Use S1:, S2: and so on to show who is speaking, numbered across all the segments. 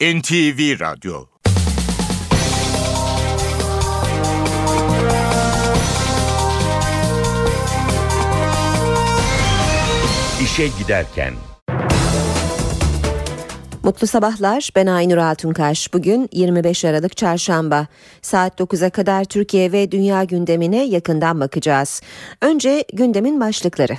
S1: NTV Radyo İşe Giderken
S2: Mutlu sabahlar. Ben Aynur Altunkaş. Bugün 25 Aralık Çarşamba. Saat 9'a kadar Türkiye ve dünya gündemine yakından bakacağız. Önce gündemin başlıkları.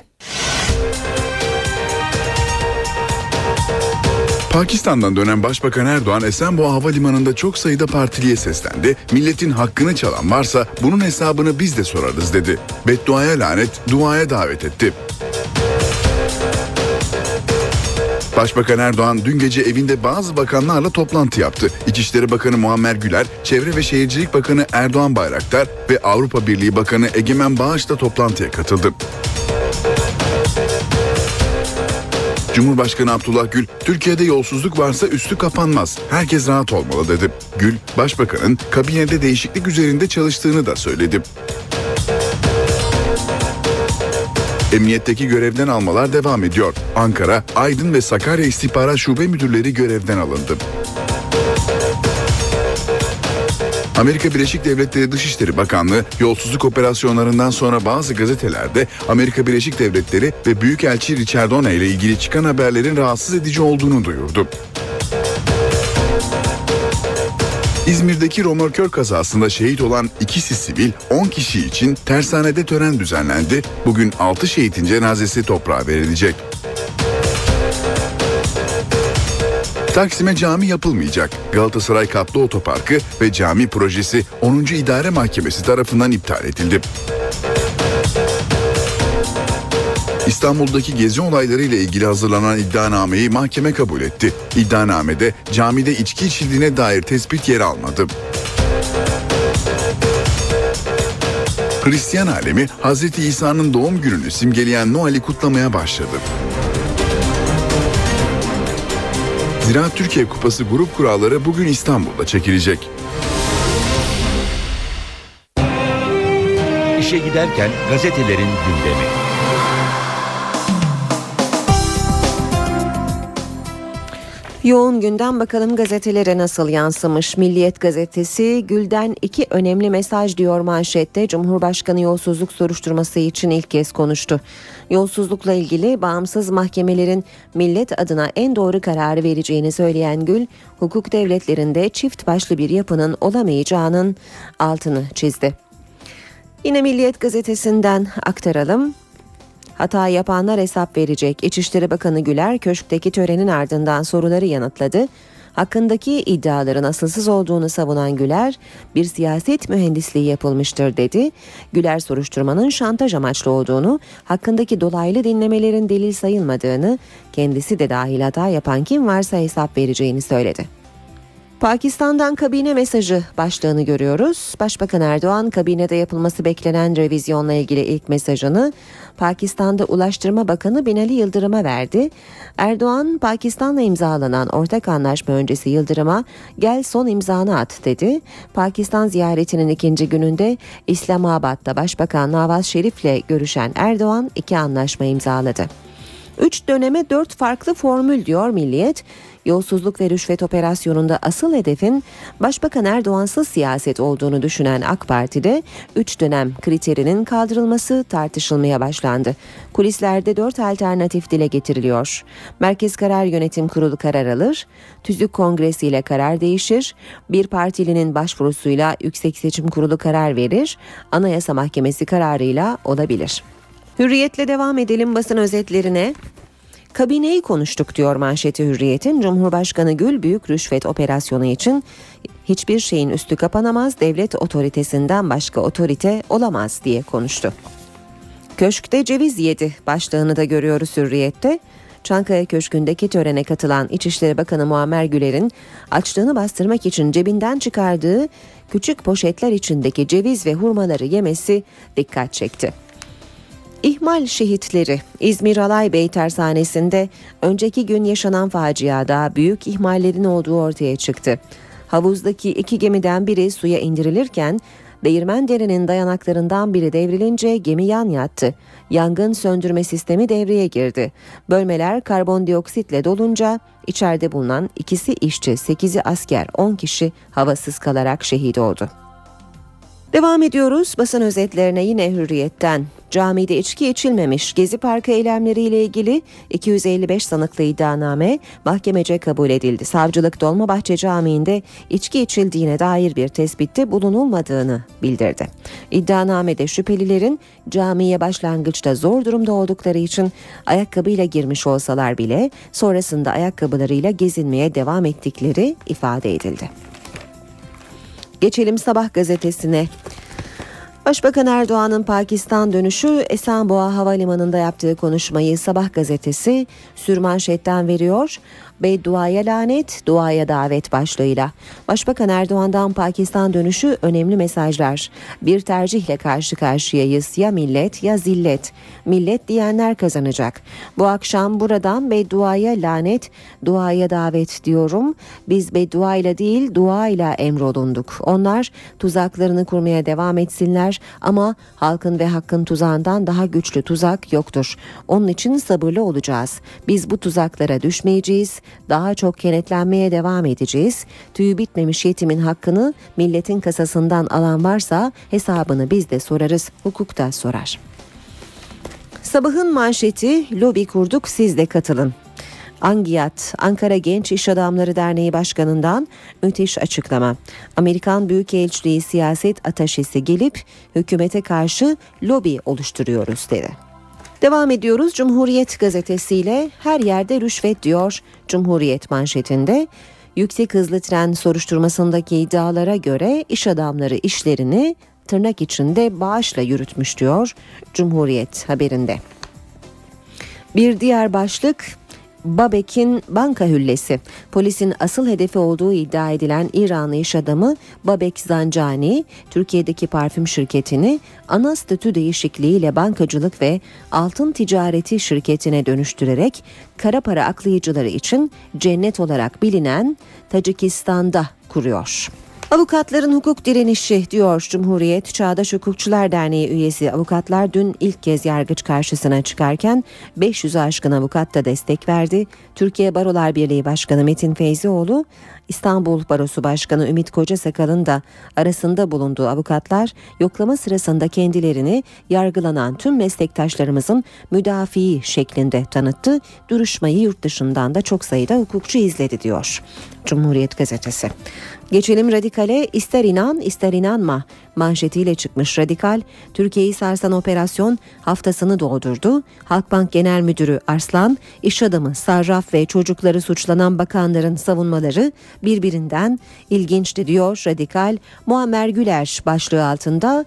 S3: Pakistan'dan dönen Başbakan Erdoğan Esenboğa Havalimanı'nda çok sayıda partiliye seslendi. Milletin hakkını çalan varsa bunun hesabını biz de sorarız dedi. Bedduaya lanet, duaya davet etti. Başbakan Erdoğan dün gece evinde bazı bakanlarla toplantı yaptı. İçişleri Bakanı Muammer Güler, Çevre ve Şehircilik Bakanı Erdoğan Bayraktar ve Avrupa Birliği Bakanı Egemen Bağış da toplantıya katıldı. Cumhurbaşkanı Abdullah Gül, Türkiye'de yolsuzluk varsa üstü kapanmaz. Herkes rahat olmalı dedi. Gül, Başbakanın kabinede değişiklik üzerinde çalıştığını da söyledi. Emniyetteki görevden almalar devam ediyor. Ankara, Aydın ve Sakarya İstihbarat Şube Müdürleri görevden alındı. Amerika Birleşik Devletleri Dışişleri Bakanlığı yolsuzluk operasyonlarından sonra bazı gazetelerde Amerika Birleşik Devletleri ve Büyükelçi Richard O'Neill ile ilgili çıkan haberlerin rahatsız edici olduğunu duyurdu. İzmir'deki romorkör kazasında şehit olan ikisi sivil 10 kişi için tersanede tören düzenlendi. Bugün 6 şehitin cenazesi toprağa verilecek. Taksim'e cami yapılmayacak. Galatasaray Katlı Otoparkı ve cami projesi 10. İdare Mahkemesi tarafından iptal edildi. İstanbul'daki gezi olayları ile ilgili hazırlanan iddianameyi mahkeme kabul etti. İddianamede camide içki içildiğine dair tespit yer almadı. Hristiyan alemi Hz. İsa'nın doğum gününü simgeleyen Noel'i kutlamaya başladı. Ziraat Türkiye Kupası grup kuralları bugün İstanbul'da çekilecek.
S1: İşe giderken gazetelerin gündemi.
S2: Yoğun günden bakalım gazetelere nasıl yansımış. Milliyet gazetesi Gül'den iki önemli mesaj diyor manşette. Cumhurbaşkanı yolsuzluk soruşturması için ilk kez konuştu. Yolsuzlukla ilgili bağımsız mahkemelerin millet adına en doğru kararı vereceğini söyleyen Gül, hukuk devletlerinde çift başlı bir yapının olamayacağının altını çizdi. Yine Milliyet gazetesinden aktaralım. Hata yapanlar hesap verecek. İçişleri Bakanı Güler köşkteki törenin ardından soruları yanıtladı. Hakkındaki iddiaların asılsız olduğunu savunan Güler, bir siyaset mühendisliği yapılmıştır dedi. Güler soruşturmanın şantaj amaçlı olduğunu, hakkındaki dolaylı dinlemelerin delil sayılmadığını, kendisi de dahil hata yapan kim varsa hesap vereceğini söyledi. Pakistan'dan kabine mesajı başlığını görüyoruz. Başbakan Erdoğan kabinede yapılması beklenen revizyonla ilgili ilk mesajını Pakistan'da Ulaştırma Bakanı Binali Yıldırım'a verdi. Erdoğan Pakistan'la imzalanan ortak anlaşma öncesi Yıldırım'a gel son imzanı at dedi. Pakistan ziyaretinin ikinci gününde İslamabad'da Başbakan Nawaz Şerif'le görüşen Erdoğan iki anlaşma imzaladı. Üç döneme dört farklı formül diyor Milliyet. Yolsuzluk ve rüşvet operasyonunda asıl hedefin Başbakan Erdoğansız siyaset olduğunu düşünen AK Parti'de 3 dönem kriterinin kaldırılması tartışılmaya başlandı. Kulislerde 4 alternatif dile getiriliyor. Merkez Karar Yönetim Kurulu karar alır, Tüzük Kongresi ile karar değişir, bir partilinin başvurusuyla Yüksek Seçim Kurulu karar verir, Anayasa Mahkemesi kararıyla olabilir. Hürriyetle devam edelim basın özetlerine. Kabineyi konuştuk diyor manşeti Hürriyet'in. Cumhurbaşkanı Gül büyük rüşvet operasyonu için hiçbir şeyin üstü kapanamaz, devlet otoritesinden başka otorite olamaz diye konuştu. Köşkte ceviz yedi başlığını da görüyoruz Hürriyet'te. Çankaya Köşkü'ndeki törene katılan İçişleri Bakanı Muammer Güler'in açlığını bastırmak için cebinden çıkardığı küçük poşetler içindeki ceviz ve hurmaları yemesi dikkat çekti. İhmal şehitleri İzmir Alay Bey tersanesinde önceki gün yaşanan faciada büyük ihmallerin olduğu ortaya çıktı. Havuzdaki iki gemiden biri suya indirilirken Değirmen derenin dayanaklarından biri devrilince gemi yan yattı. Yangın söndürme sistemi devreye girdi. Bölmeler karbondioksitle dolunca içeride bulunan ikisi işçi, 8'i asker, 10 kişi havasız kalarak şehit oldu. Devam ediyoruz basın özetlerine yine hürriyetten. Camide içki içilmemiş Gezi Parkı eylemleriyle ilgili 255 sanıklı iddianame mahkemece kabul edildi. Savcılık Dolmabahçe Camii'nde içki içildiğine dair bir tespitte bulunulmadığını bildirdi. İddianamede şüphelilerin camiye başlangıçta zor durumda oldukları için ayakkabıyla girmiş olsalar bile sonrasında ayakkabılarıyla gezinmeye devam ettikleri ifade edildi. Geçelim Sabah gazetesine. Başbakan Erdoğan'ın Pakistan dönüşü Esenboğa Havalimanı'nda yaptığı konuşmayı Sabah gazetesi sürmanşetten veriyor. Bedduaya lanet, duaya davet başlığıyla. Başbakan Erdoğan'dan Pakistan dönüşü önemli mesajlar. Bir tercihle karşı karşıyayız ya millet ya zillet. Millet diyenler kazanacak. Bu akşam buradan bedduaya lanet, duaya davet diyorum. Biz bedduayla değil duayla emrolunduk. Onlar tuzaklarını kurmaya devam etsinler ama halkın ve hakkın tuzağından daha güçlü tuzak yoktur. Onun için sabırlı olacağız. Biz bu tuzaklara düşmeyeceğiz daha çok kenetlenmeye devam edeceğiz. Tüyü bitmemiş yetimin hakkını milletin kasasından alan varsa hesabını biz de sorarız, hukuk da sorar. Sabahın manşeti lobi kurduk siz de katılın. Angiyat, Ankara Genç İş Adamları Derneği Başkanı'ndan müthiş açıklama. Amerikan Büyükelçiliği siyaset ataşesi gelip hükümete karşı lobi oluşturuyoruz dedi. Devam ediyoruz Cumhuriyet gazetesiyle her yerde rüşvet diyor Cumhuriyet manşetinde. Yüksek hızlı tren soruşturmasındaki iddialara göre iş adamları işlerini tırnak içinde bağışla yürütmüş diyor Cumhuriyet haberinde. Bir diğer başlık Babek'in banka hüllesi. Polisin asıl hedefi olduğu iddia edilen İranlı iş adamı Babek Zancani, Türkiye'deki parfüm şirketini ana statü değişikliğiyle bankacılık ve altın ticareti şirketine dönüştürerek kara para aklayıcıları için cennet olarak bilinen Tacikistan'da kuruyor. Avukatların hukuk direnişi diyor Cumhuriyet Çağdaş Hukukçular Derneği üyesi avukatlar dün ilk kez yargıç karşısına çıkarken 500'ü aşkın avukat da destek verdi. Türkiye Barolar Birliği Başkanı Metin Feyzioğlu İstanbul Barosu Başkanı Ümit Kocasakal'ın da arasında bulunduğu avukatlar yoklama sırasında kendilerini yargılanan tüm meslektaşlarımızın müdafii şeklinde tanıttı. Duruşmayı yurt dışından da çok sayıda hukukçu izledi diyor Cumhuriyet Gazetesi. Geçelim radikale ister inan ister inanma manşetiyle çıkmış radikal Türkiye'yi sarsan operasyon haftasını doldurdu. Halkbank Genel Müdürü Arslan, iş adamı, sarraf ve çocukları suçlanan bakanların savunmaları birbirinden ilginçti diyor radikal. Muammer Güler başlığı altında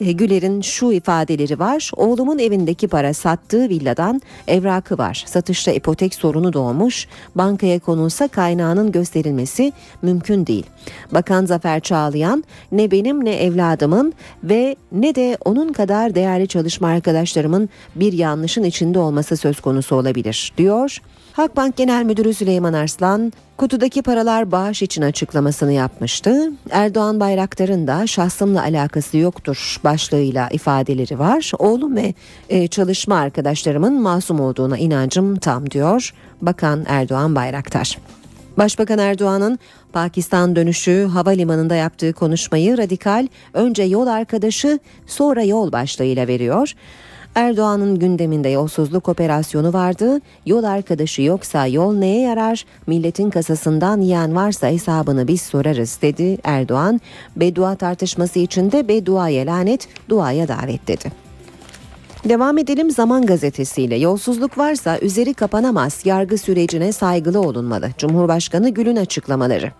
S2: Güler'in şu ifadeleri var. Oğlumun evindeki para sattığı villadan evrakı var. Satışta ipotek sorunu doğmuş. Bankaya konulsa kaynağının gösterilmesi mümkün değil. Bakan Zafer Çağlayan ne benim ne evladımın ve ne de onun kadar değerli çalışma arkadaşlarımın bir yanlışın içinde olması söz konusu olabilir diyor. Halkbank Genel Müdürü Süleyman Arslan kutudaki paralar bağış için açıklamasını yapmıştı. Erdoğan Bayraktar'ın da şahsımla alakası yoktur başlığıyla ifadeleri var. Oğlum ve e, çalışma arkadaşlarımın masum olduğuna inancım tam diyor Bakan Erdoğan Bayraktar. Başbakan Erdoğan'ın Pakistan dönüşü havalimanında yaptığı konuşmayı radikal önce yol arkadaşı sonra yol başlığıyla veriyor. Erdoğan'ın gündeminde yolsuzluk operasyonu vardı. Yol arkadaşı yoksa yol neye yarar? Milletin kasasından yiyen varsa hesabını biz sorarız dedi Erdoğan. Beddua tartışması içinde bedduaya lanet, duaya davet dedi. Devam edelim Zaman Gazetesi'yle. Yolsuzluk varsa üzeri kapanamaz. Yargı sürecine saygılı olunmalı. Cumhurbaşkanı Gül'ün açıklamaları.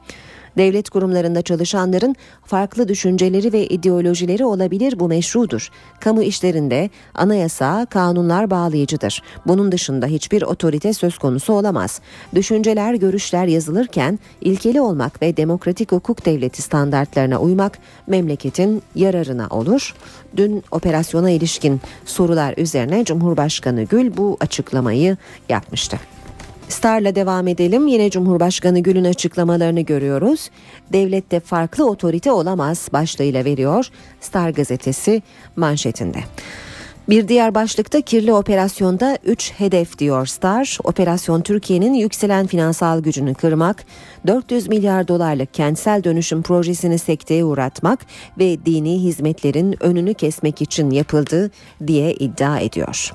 S2: Devlet kurumlarında çalışanların farklı düşünceleri ve ideolojileri olabilir bu meşrudur. Kamu işlerinde anayasa, kanunlar bağlayıcıdır. Bunun dışında hiçbir otorite söz konusu olamaz. Düşünceler, görüşler yazılırken ilkeli olmak ve demokratik hukuk devleti standartlarına uymak memleketin yararına olur. Dün operasyona ilişkin sorular üzerine Cumhurbaşkanı Gül bu açıklamayı yapmıştı. Star'la devam edelim. Yine Cumhurbaşkanı Gül'ün açıklamalarını görüyoruz. Devlette farklı otorite olamaz başlığıyla veriyor Star gazetesi manşetinde. Bir diğer başlıkta kirli operasyonda 3 hedef diyor Star. Operasyon Türkiye'nin yükselen finansal gücünü kırmak, 400 milyar dolarlık kentsel dönüşüm projesini sekteye uğratmak ve dini hizmetlerin önünü kesmek için yapıldı diye iddia ediyor.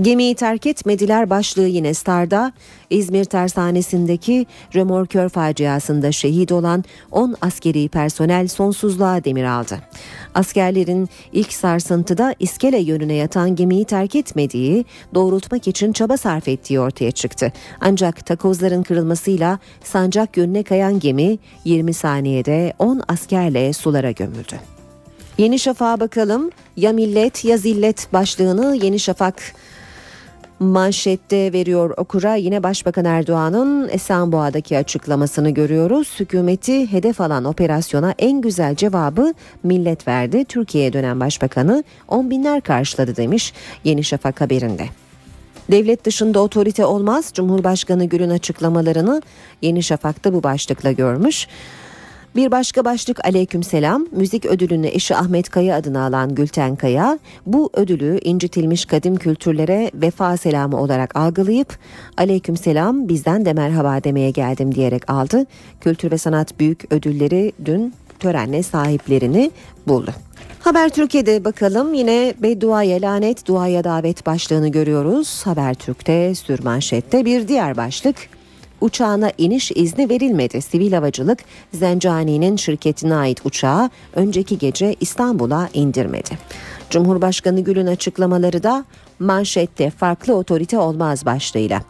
S2: Gemiyi terk etmediler başlığı yine Star'da. İzmir tersanesindeki römorkör faciasında şehit olan 10 askeri personel sonsuzluğa demir aldı. Askerlerin ilk sarsıntıda iskele yönüne yatan gemiyi terk etmediği, doğrultmak için çaba sarf ettiği ortaya çıktı. Ancak takozların kırılmasıyla sancak yönüne kayan gemi 20 saniyede 10 askerle sulara gömüldü. Yeni Şafak'a bakalım. Ya millet ya zillet başlığını Yeni Şafak manşette veriyor okura yine Başbakan Erdoğan'ın Esenboğa'daki açıklamasını görüyoruz. Hükümeti hedef alan operasyona en güzel cevabı millet verdi. Türkiye'ye dönen başbakanı on binler karşıladı demiş Yeni Şafak haberinde. Devlet dışında otorite olmaz. Cumhurbaşkanı Gül'ün açıklamalarını Yeni Şafak'ta bu başlıkla görmüş. Bir başka başlık aleyküm selam. Müzik ödülünü eşi Ahmet Kaya adına alan Gülten Kaya bu ödülü incitilmiş kadim kültürlere vefa selamı olarak algılayıp aleyküm selam bizden de merhaba demeye geldim diyerek aldı. Kültür ve sanat büyük ödülleri dün törenle sahiplerini buldu. Haber Türkiye'de bakalım yine bedduaya lanet duaya davet başlığını görüyoruz. Haber Türk'te sürmanşette bir diğer başlık uçağına iniş izni verilmedi. Sivil havacılık Zencani'nin şirketine ait uçağı önceki gece İstanbul'a indirmedi. Cumhurbaşkanı Gül'ün açıklamaları da manşette farklı otorite olmaz başlığıyla.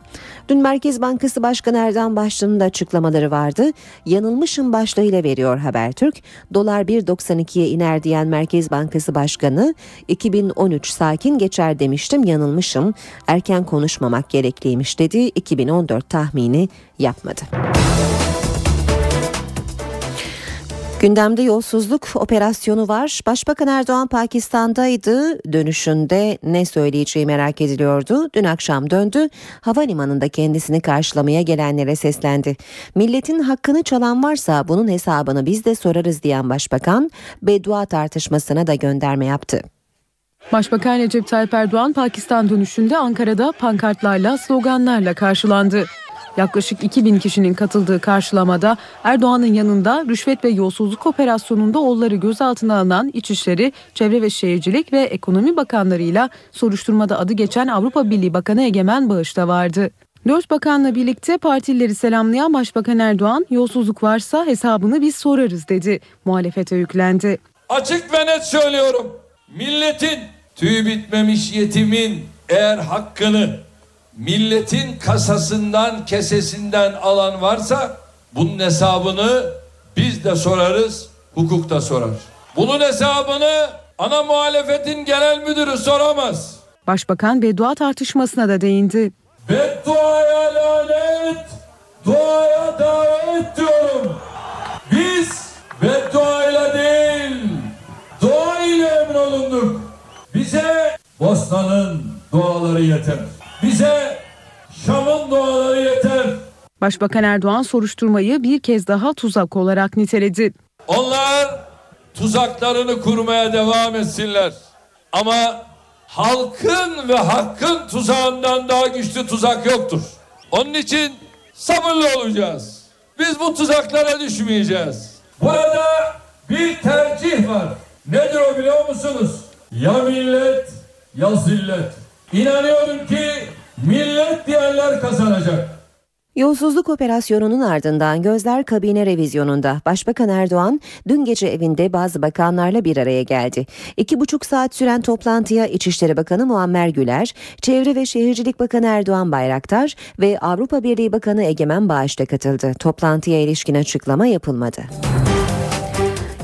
S2: Dün Merkez Bankası Başkanı Erdem Başkan'ın da açıklamaları vardı. Yanılmışım başlığıyla veriyor Habertürk. Dolar 1.92'ye iner diyen Merkez Bankası Başkanı 2013 sakin geçer demiştim yanılmışım. Erken konuşmamak gerekliymiş dedi. 2014 tahmini yapmadı. Gündemde yolsuzluk operasyonu var. Başbakan Erdoğan Pakistan'daydı. Dönüşünde ne söyleyeceği merak ediliyordu. Dün akşam döndü. Havalimanında kendisini karşılamaya gelenlere seslendi. Milletin hakkını çalan varsa bunun hesabını biz de sorarız diyen başbakan beddua tartışmasına da gönderme yaptı.
S4: Başbakan Recep Tayyip Erdoğan Pakistan dönüşünde Ankara'da pankartlarla, sloganlarla karşılandı. Yaklaşık 2000 kişinin katıldığı karşılamada Erdoğan'ın yanında rüşvet ve yolsuzluk operasyonunda oğulları gözaltına alınan İçişleri, Çevre ve Şehircilik ve Ekonomi Bakanlarıyla soruşturmada adı geçen Avrupa Birliği Bakanı Egemen Bağış da vardı. Dört bakanla birlikte partilileri selamlayan Başbakan Erdoğan yolsuzluk varsa hesabını biz sorarız dedi. Muhalefete yüklendi.
S5: Açık ve net söylüyorum. Milletin tüy bitmemiş yetimin eğer hakkını milletin kasasından kesesinden alan varsa bunun hesabını biz de sorarız, hukuk da sorar. Bunun hesabını ana muhalefetin genel müdürü soramaz.
S4: Başbakan beddua tartışmasına da değindi.
S5: Bedduaya lanet, duaya davet diyorum. Biz bedduayla değil, dua ile emrolunduk. Bize Bosna'nın duaları yeter. Bize.
S4: Başbakan Erdoğan soruşturmayı bir kez daha tuzak olarak niteledi.
S5: Onlar tuzaklarını kurmaya devam etsinler. Ama halkın ve hakkın tuzağından daha güçlü tuzak yoktur. Onun için sabırlı olacağız. Biz bu tuzaklara düşmeyeceğiz. Burada bir tercih var. Nedir o biliyor musunuz? Ya millet ya zillet. İnanıyorum ki millet diyenler kazanacak.
S2: Yolsuzluk operasyonunun ardından gözler kabine revizyonunda. Başbakan Erdoğan dün gece evinde bazı bakanlarla bir araya geldi. İki buçuk saat süren toplantıya İçişleri Bakanı Muammer Güler, Çevre ve Şehircilik Bakanı Erdoğan Bayraktar ve Avrupa Birliği Bakanı Egemen Bağış da katıldı. Toplantıya ilişkin açıklama yapılmadı.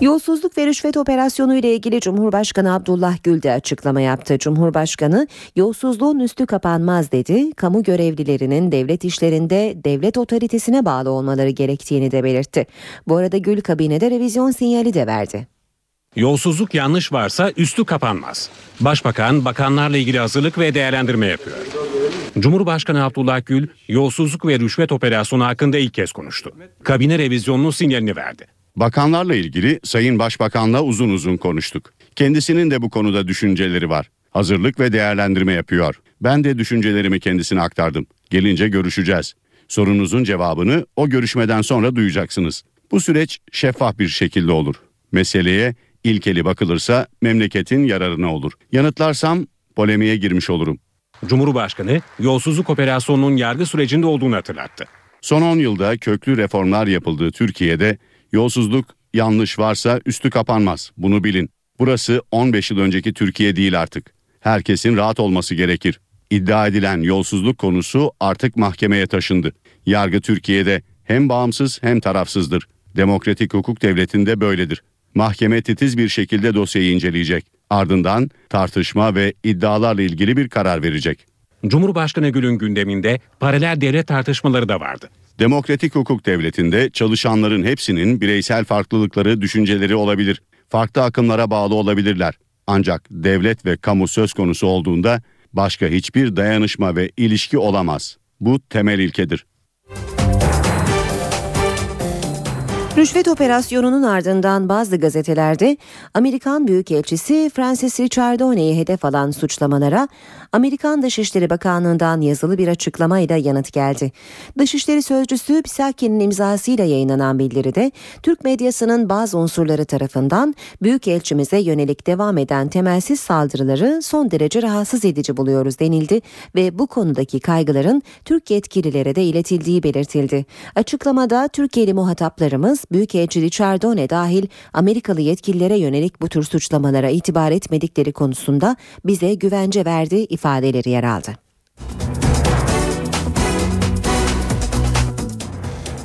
S2: Yolsuzluk ve rüşvet operasyonu ile ilgili Cumhurbaşkanı Abdullah Gül de açıklama yaptı. Cumhurbaşkanı yolsuzluğun üstü kapanmaz dedi. Kamu görevlilerinin devlet işlerinde devlet otoritesine bağlı olmaları gerektiğini de belirtti. Bu arada Gül kabinede revizyon sinyali de verdi.
S6: Yolsuzluk yanlış varsa üstü kapanmaz. Başbakan bakanlarla ilgili hazırlık ve değerlendirme yapıyor. Cumhurbaşkanı Abdullah Gül, yolsuzluk ve rüşvet operasyonu hakkında ilk kez konuştu. Kabine revizyonunun sinyalini verdi.
S7: Bakanlarla ilgili Sayın Başbakan'la uzun uzun konuştuk. Kendisinin de bu konuda düşünceleri var. Hazırlık ve değerlendirme yapıyor. Ben de düşüncelerimi kendisine aktardım. Gelince görüşeceğiz. Sorunuzun cevabını o görüşmeden sonra duyacaksınız. Bu süreç şeffaf bir şekilde olur. Meseleye ilkeli bakılırsa memleketin yararına olur. Yanıtlarsam polemiğe girmiş olurum.
S6: Cumhurbaşkanı yolsuzluk operasyonunun yargı sürecinde olduğunu hatırlattı.
S7: Son 10 yılda köklü reformlar yapıldığı Türkiye'de yolsuzluk yanlış varsa üstü kapanmaz. Bunu bilin. Burası 15 yıl önceki Türkiye değil artık. Herkesin rahat olması gerekir. İddia edilen yolsuzluk konusu artık mahkemeye taşındı. Yargı Türkiye'de hem bağımsız hem tarafsızdır. Demokratik hukuk devletinde böyledir. Mahkeme titiz bir şekilde dosyayı inceleyecek. Ardından tartışma ve iddialarla ilgili bir karar verecek.
S6: Cumhurbaşkanı Gül'ün gündeminde paralel devlet tartışmaları da vardı.
S7: Demokratik hukuk devletinde çalışanların hepsinin bireysel farklılıkları, düşünceleri olabilir. Farklı akımlara bağlı olabilirler. Ancak devlet ve kamu söz konusu olduğunda başka hiçbir dayanışma ve ilişki olamaz. Bu temel ilkedir.
S2: Rüşvet operasyonunun ardından bazı gazetelerde Amerikan Büyükelçisi Francis Richardone'yi hedef alan suçlamalara Amerikan Dışişleri Bakanlığı'ndan yazılı bir açıklamayla yanıt geldi. Dışişleri Sözcüsü Psaki'nin imzasıyla yayınlanan bildiride Türk medyasının bazı unsurları tarafından Büyükelçimize yönelik devam eden temelsiz saldırıları son derece rahatsız edici buluyoruz denildi ve bu konudaki kaygıların Türk yetkililere de iletildiği belirtildi. Açıklamada Türkiye'li muhataplarımız Büyükelçi Richardone dahil Amerikalı yetkililere yönelik bu tür suçlamalara itibar etmedikleri konusunda bize güvence verdi ifadeleri yer aldı.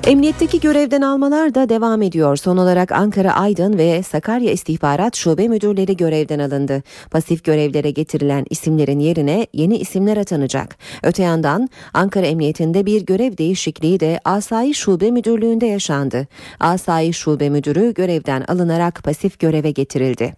S2: Emniyetteki görevden almalar da devam ediyor. Son olarak Ankara Aydın ve Sakarya İstihbarat Şube Müdürleri görevden alındı. Pasif görevlere getirilen isimlerin yerine yeni isimler atanacak. Öte yandan Ankara Emniyetinde bir görev değişikliği de Asayi Şube Müdürlüğü'nde yaşandı. Asayi Şube Müdürü görevden alınarak pasif göreve getirildi.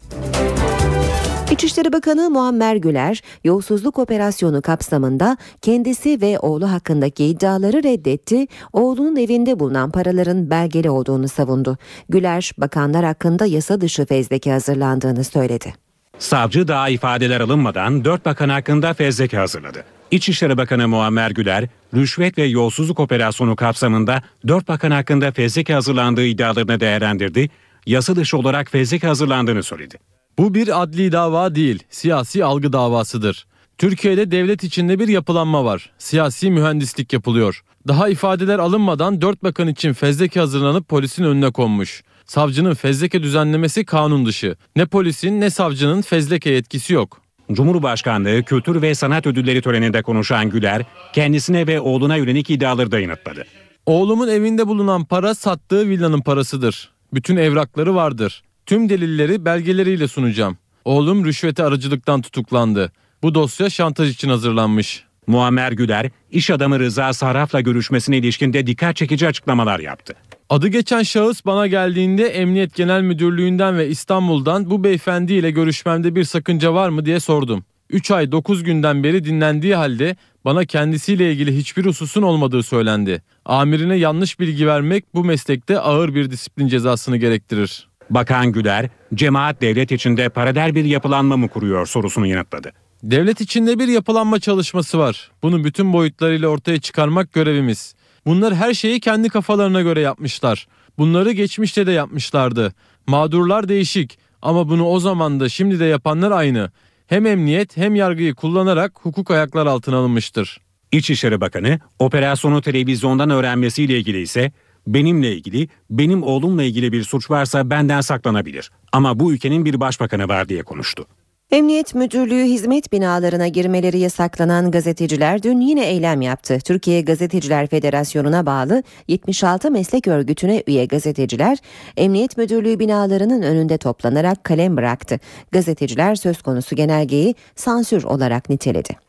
S2: İçişleri Bakanı Muammer Güler, yolsuzluk operasyonu kapsamında kendisi ve oğlu hakkındaki iddiaları reddetti, oğlunun evinde bulunan paraların belgeli olduğunu savundu. Güler, bakanlar hakkında yasa dışı fezleke hazırlandığını söyledi.
S6: Savcı daha ifadeler alınmadan dört bakan hakkında fezleke hazırladı. İçişleri Bakanı Muammer Güler, rüşvet ve yolsuzluk operasyonu kapsamında dört bakan hakkında fezleke hazırlandığı iddialarını değerlendirdi, yasa dışı olarak fezleke hazırlandığını söyledi.
S8: Bu bir adli dava değil, siyasi algı davasıdır. Türkiye'de devlet içinde bir yapılanma var. Siyasi mühendislik yapılıyor. Daha ifadeler alınmadan dört bakan için fezleke hazırlanıp polisin önüne konmuş. Savcının fezleke düzenlemesi kanun dışı. Ne polisin ne savcının fezleke yetkisi yok.
S6: Cumhurbaşkanlığı Kültür ve Sanat Ödülleri töreninde konuşan Güler, kendisine ve oğluna yönelik iddiaları da yanıtladı.
S8: Oğlumun evinde bulunan para sattığı villanın parasıdır. Bütün evrakları vardır. Tüm delilleri belgeleriyle sunacağım. Oğlum rüşvete aracılıktan tutuklandı. Bu dosya şantaj için hazırlanmış.
S6: Muammer Güler, iş adamı Rıza Sarraf'la görüşmesine ilişkinde dikkat çekici açıklamalar yaptı.
S8: Adı geçen şahıs bana geldiğinde Emniyet Genel Müdürlüğü'nden ve İstanbul'dan bu beyefendiyle görüşmemde bir sakınca var mı diye sordum. 3 ay 9 günden beri dinlendiği halde bana kendisiyle ilgili hiçbir hususun olmadığı söylendi. Amirine yanlış bilgi vermek bu meslekte ağır bir disiplin cezasını gerektirir.
S6: Bakan Güler, cemaat devlet içinde paralel bir yapılanma mı kuruyor sorusunu yanıtladı.
S8: Devlet içinde bir yapılanma çalışması var. Bunu bütün boyutlarıyla ortaya çıkarmak görevimiz. Bunlar her şeyi kendi kafalarına göre yapmışlar. Bunları geçmişte de yapmışlardı. Mağdurlar değişik ama bunu o zaman da şimdi de yapanlar aynı. Hem emniyet hem yargıyı kullanarak hukuk ayaklar altına alınmıştır.
S6: İçişleri Bakanı operasyonu televizyondan öğrenmesiyle ilgili ise benimle ilgili, benim oğlumla ilgili bir suç varsa benden saklanabilir. Ama bu ülkenin bir başbakanı var diye konuştu.
S2: Emniyet Müdürlüğü hizmet binalarına girmeleri yasaklanan gazeteciler dün yine eylem yaptı. Türkiye Gazeteciler Federasyonu'na bağlı 76 meslek örgütüne üye gazeteciler Emniyet Müdürlüğü binalarının önünde toplanarak kalem bıraktı. Gazeteciler söz konusu genelgeyi sansür olarak niteledi.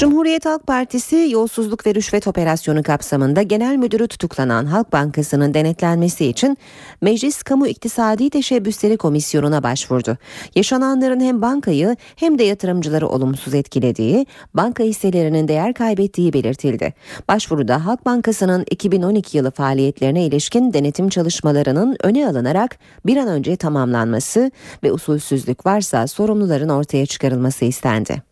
S2: Cumhuriyet Halk Partisi yolsuzluk ve rüşvet operasyonu kapsamında genel müdürü tutuklanan Halk Bankası'nın denetlenmesi için Meclis Kamu İktisadi Teşebbüsleri Komisyonu'na başvurdu. Yaşananların hem bankayı hem de yatırımcıları olumsuz etkilediği, banka hisselerinin değer kaybettiği belirtildi. Başvuruda Halk Bankası'nın 2012 yılı faaliyetlerine ilişkin denetim çalışmalarının öne alınarak bir an önce tamamlanması ve usulsüzlük varsa sorumluların ortaya çıkarılması istendi.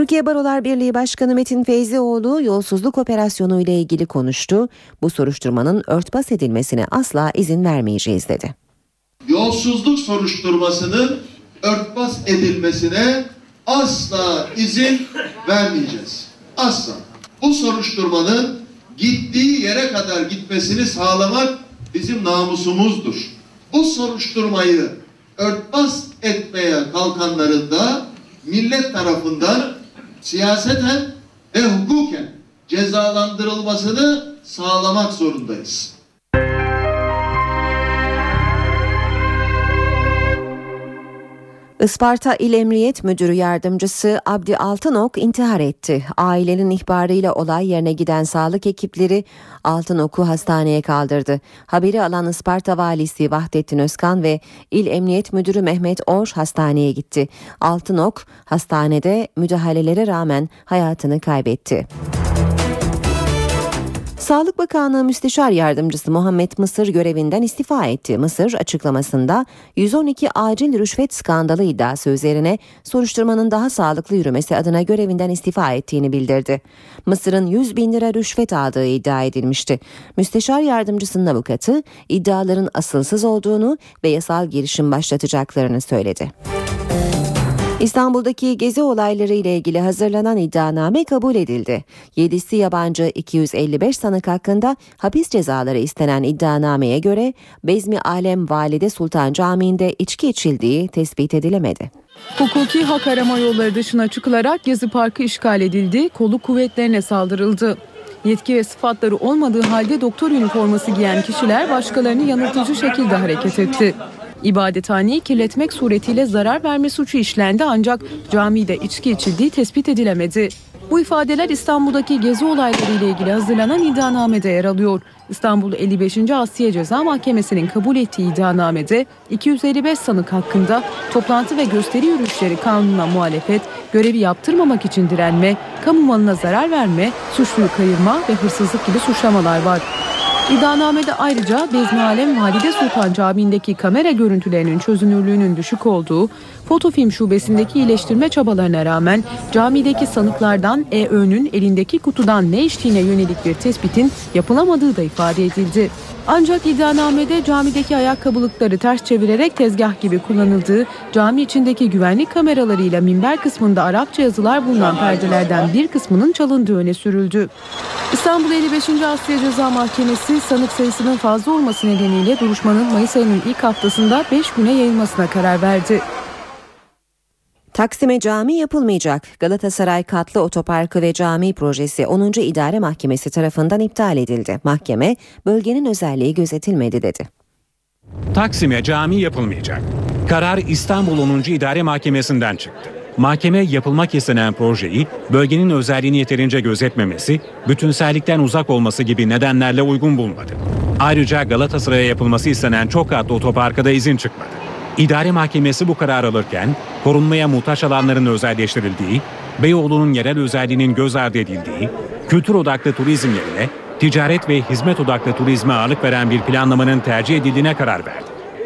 S2: Türkiye Barolar Birliği Başkanı Metin Feyzioğlu yolsuzluk operasyonu ile ilgili konuştu. Bu soruşturmanın örtbas edilmesine asla izin vermeyeceğiz dedi.
S9: Yolsuzluk soruşturmasının örtbas edilmesine asla izin vermeyeceğiz. Asla. Bu soruşturmanın gittiği yere kadar gitmesini sağlamak bizim namusumuzdur. Bu soruşturmayı örtbas etmeye kalkanların da millet tarafından siyaseten ve hukuken cezalandırılmasını sağlamak zorundayız.
S2: Isparta İl Emniyet Müdürü Yardımcısı Abdi Altınok intihar etti. Ailenin ihbarıyla olay yerine giden sağlık ekipleri Altınok'u hastaneye kaldırdı. Haberi alan Isparta Valisi Vahdettin Özkan ve İl Emniyet Müdürü Mehmet Or hastaneye gitti. Altınok hastanede müdahalelere rağmen hayatını kaybetti. Sağlık Bakanlığı Müsteşar Yardımcısı Muhammed Mısır görevinden istifa etti. Mısır açıklamasında 112 acil rüşvet skandalı iddiası üzerine soruşturmanın daha sağlıklı yürümesi adına görevinden istifa ettiğini bildirdi. Mısır'ın 100 bin lira rüşvet aldığı iddia edilmişti. Müsteşar Yardımcısının avukatı iddiaların asılsız olduğunu ve yasal girişim başlatacaklarını söyledi. İstanbul'daki gezi olayları ile ilgili hazırlanan iddianame kabul edildi. 7'si yabancı 255 sanık hakkında hapis cezaları istenen iddianameye göre Bezmi Alem Valide Sultan Camii'nde içki içildiği tespit edilemedi.
S4: Hukuki hak arama yolları dışına çıkılarak Gezi Parkı işgal edildi, kolu kuvvetlerine saldırıldı. Yetki ve sıfatları olmadığı halde doktor üniforması giyen kişiler başkalarını yanıltıcı şekilde hareket etti. İbadethaneyi kirletmek suretiyle zarar verme suçu işlendi ancak camide içki içildiği tespit edilemedi. Bu ifadeler İstanbul'daki gezi olayları ile ilgili hazırlanan iddianamede yer alıyor. İstanbul 55. Asya Ceza Mahkemesi'nin kabul ettiği iddianamede 255 sanık hakkında toplantı ve gösteri yürüyüşleri kanununa muhalefet, görevi yaptırmamak için direnme, kamu malına zarar verme, suçluyu kayırma ve hırsızlık gibi suçlamalar var. İddianamede ayrıca Bezmi Alem Valide Sultan Camii'ndeki kamera görüntülerinin çözünürlüğünün düşük olduğu, fotofilm şubesindeki iyileştirme çabalarına rağmen camideki sanıklardan EÖ'nün elindeki kutudan ne içtiğine yönelik bir tespitin yapılamadığı da ifade edildi. Ancak iddianamede camideki ayakkabılıkları ters çevirerek tezgah gibi kullanıldığı, cami içindeki güvenlik kameralarıyla minber kısmında Arapça yazılar bulunan perdelerden bir kısmının çalındığı öne sürüldü. İstanbul 55. Asya Ceza Mahkemesi sanık sayısının fazla olması nedeniyle duruşmanın Mayıs ayının ilk haftasında 5 güne yayılmasına karar verdi.
S2: Taksim'e cami yapılmayacak. Galatasaray Katlı Otoparkı ve Cami Projesi 10. İdare Mahkemesi tarafından iptal edildi. Mahkeme bölgenin özelliği gözetilmedi dedi.
S6: Taksim'e cami yapılmayacak. Karar İstanbul 10. İdare Mahkemesi'nden çıktı. Mahkeme yapılmak istenen projeyi bölgenin özelliğini yeterince gözetmemesi, bütünsellikten uzak olması gibi nedenlerle uygun bulmadı. Ayrıca Galatasaray'a yapılması istenen çok katlı otoparka da izin çıkmadı. İdare Mahkemesi bu karar alırken korunmaya muhtaç alanların özelleştirildiği, Beyoğlu'nun yerel özelliğinin göz ardı edildiği, kültür odaklı turizm yerine ticaret ve hizmet odaklı turizme ağırlık veren bir planlamanın tercih edildiğine karar verdi.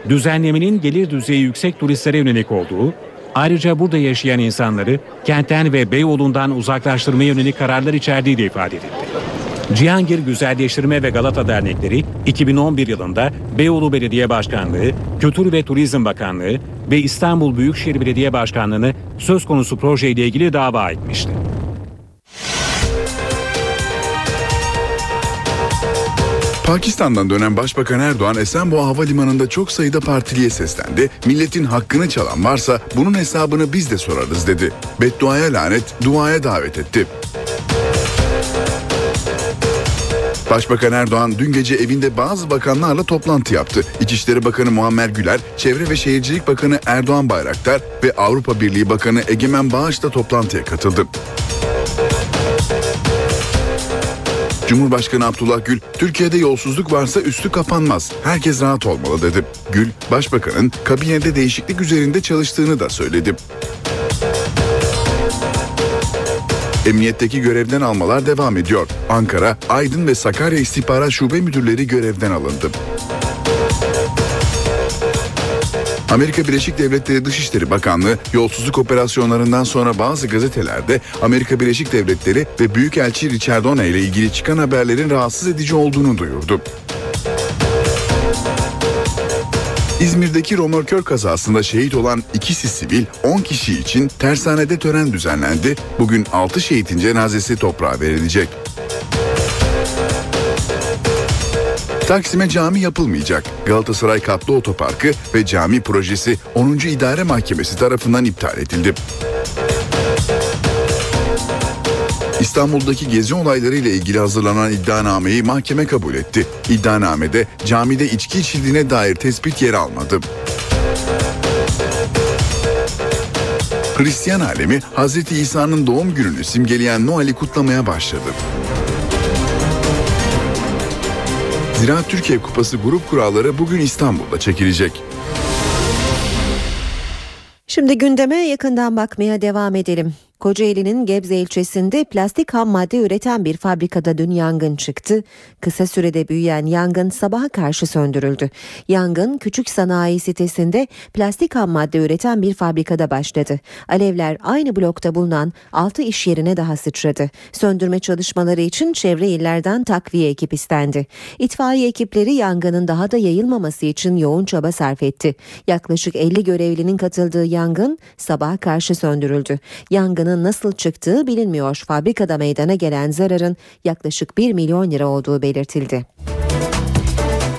S6: Düzenlemenin gelir düzeyi yüksek turistlere yönelik olduğu, ayrıca burada yaşayan insanları kentten ve Beyoğlu'ndan uzaklaştırmaya yönelik kararlar içerdiği de ifade edildi. Cihangir Güzelleştirme ve Galata Dernekleri 2011 yılında Beyoğlu Belediye Başkanlığı, Kültür ve Turizm Bakanlığı ve İstanbul Büyükşehir Belediye Başkanlığı'nı söz konusu projeyle ilgili dava etmişti.
S3: Pakistan'dan dönen Başbakan Erdoğan Esenboğa Havalimanı'nda çok sayıda partiliye seslendi. Milletin hakkını çalan varsa bunun hesabını biz de sorarız dedi. Bedduaya lanet, duaya davet etti. Başbakan Erdoğan dün gece evinde bazı bakanlarla toplantı yaptı. İçişleri Bakanı Muammer Güler, Çevre ve Şehircilik Bakanı Erdoğan Bayraktar ve Avrupa Birliği Bakanı Egemen Bağış da toplantıya katıldı. Cumhurbaşkanı Abdullah Gül, Türkiye'de yolsuzluk varsa üstü kapanmaz. Herkes rahat olmalı dedi. Gül, Başbakanın kabinede değişiklik üzerinde çalıştığını da söyledi. Emniyetteki görevden almalar devam ediyor. Ankara, Aydın ve Sakarya İstihbarat Şube Müdürleri görevden alındı. Amerika Birleşik Devletleri Dışişleri Bakanlığı yolsuzluk operasyonlarından sonra bazı gazetelerde Amerika Birleşik Devletleri ve Büyükelçi Richard O'Neill ile ilgili çıkan haberlerin rahatsız edici olduğunu duyurdu. İzmir'deki romorkör kazasında şehit olan ikisi sivil 10 kişi için tersanede tören düzenlendi. Bugün 6 şehitin cenazesi toprağa verilecek. Taksim'e cami yapılmayacak. Galatasaray Katlı Otoparkı ve cami projesi 10. İdare Mahkemesi tarafından iptal edildi. İstanbul'daki gezi olayları ile ilgili hazırlanan iddianameyi mahkeme kabul etti. İddianamede camide içki içildiğine dair tespit yer almadı. Hristiyan alemi Hazreti İsa'nın doğum gününü simgeleyen Noel'i kutlamaya başladı. Ziraat Türkiye Kupası grup kuralları bugün İstanbul'da çekilecek.
S2: Şimdi gündeme yakından bakmaya devam edelim. Kocaeli'nin Gebze ilçesinde plastik ham madde üreten bir fabrikada dün yangın çıktı. Kısa sürede büyüyen yangın sabaha karşı söndürüldü. Yangın küçük sanayi sitesinde plastik ham madde üreten bir fabrikada başladı. Alevler aynı blokta bulunan 6 iş yerine daha sıçradı. Söndürme çalışmaları için çevre illerden takviye ekip istendi. İtfaiye ekipleri yangının daha da yayılmaması için yoğun çaba sarf etti. Yaklaşık 50 görevlinin katıldığı yangın sabaha karşı söndürüldü. Yangının nasıl çıktığı bilinmiyor. Fabrikada meydana gelen zararın yaklaşık 1 milyon lira olduğu belirtildi.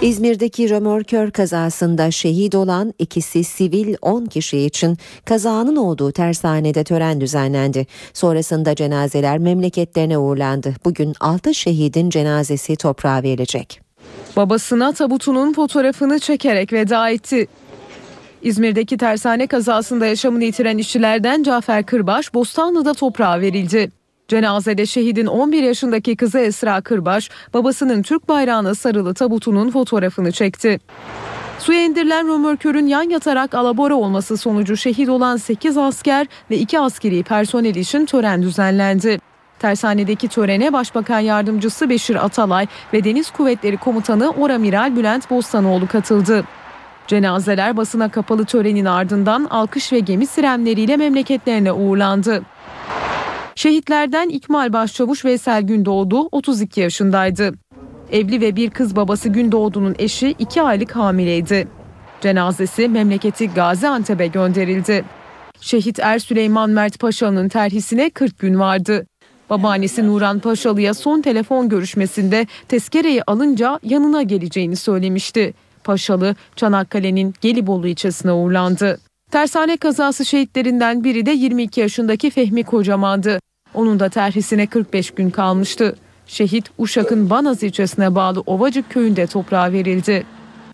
S2: İzmir'deki römorkör kazasında şehit olan ikisi sivil 10 kişi için kazanın olduğu tersanede tören düzenlendi. Sonrasında cenazeler memleketlerine uğurlandı. Bugün 6 şehidin cenazesi toprağa verilecek.
S4: Babasına tabutunun fotoğrafını çekerek veda etti. İzmir'deki tersane kazasında yaşamını yitiren işçilerden Cafer Kırbaş Bostanlı'da toprağa verildi. Cenazede şehidin 11 yaşındaki kızı Esra Kırbaş babasının Türk bayrağına sarılı tabutunun fotoğrafını çekti. Suya indirilen römorkörün yan yatarak alabora olması sonucu şehit olan 8 asker ve 2 askeri personel için tören düzenlendi. Tersanedeki törene Başbakan Yardımcısı Beşir Atalay ve Deniz Kuvvetleri Komutanı Oramiral Bülent Bostanoğlu katıldı. Cenazeler basına kapalı törenin ardından alkış ve gemi sirenleriyle memleketlerine uğurlandı. Şehitlerden İkmal Başçavuş Veysel Gündoğdu 32 yaşındaydı. Evli ve bir kız babası Gündoğdu'nun eşi 2 aylık hamileydi. Cenazesi memleketi Gaziantep'e gönderildi. Şehit Er Süleyman Mert Paşa'nın terhisine 40 gün vardı. Babaannesi Nuran Paşalı'ya son telefon görüşmesinde tezkereyi alınca yanına geleceğini söylemişti. Paşalı Çanakkale'nin Gelibolu ilçesine uğurlandı. Tersane kazası şehitlerinden biri de 22 yaşındaki Fehmi Kocaman'dı. Onun da terhisine 45 gün kalmıştı. Şehit Uşak'ın Banaz ilçesine bağlı Ovacık köyünde toprağa verildi.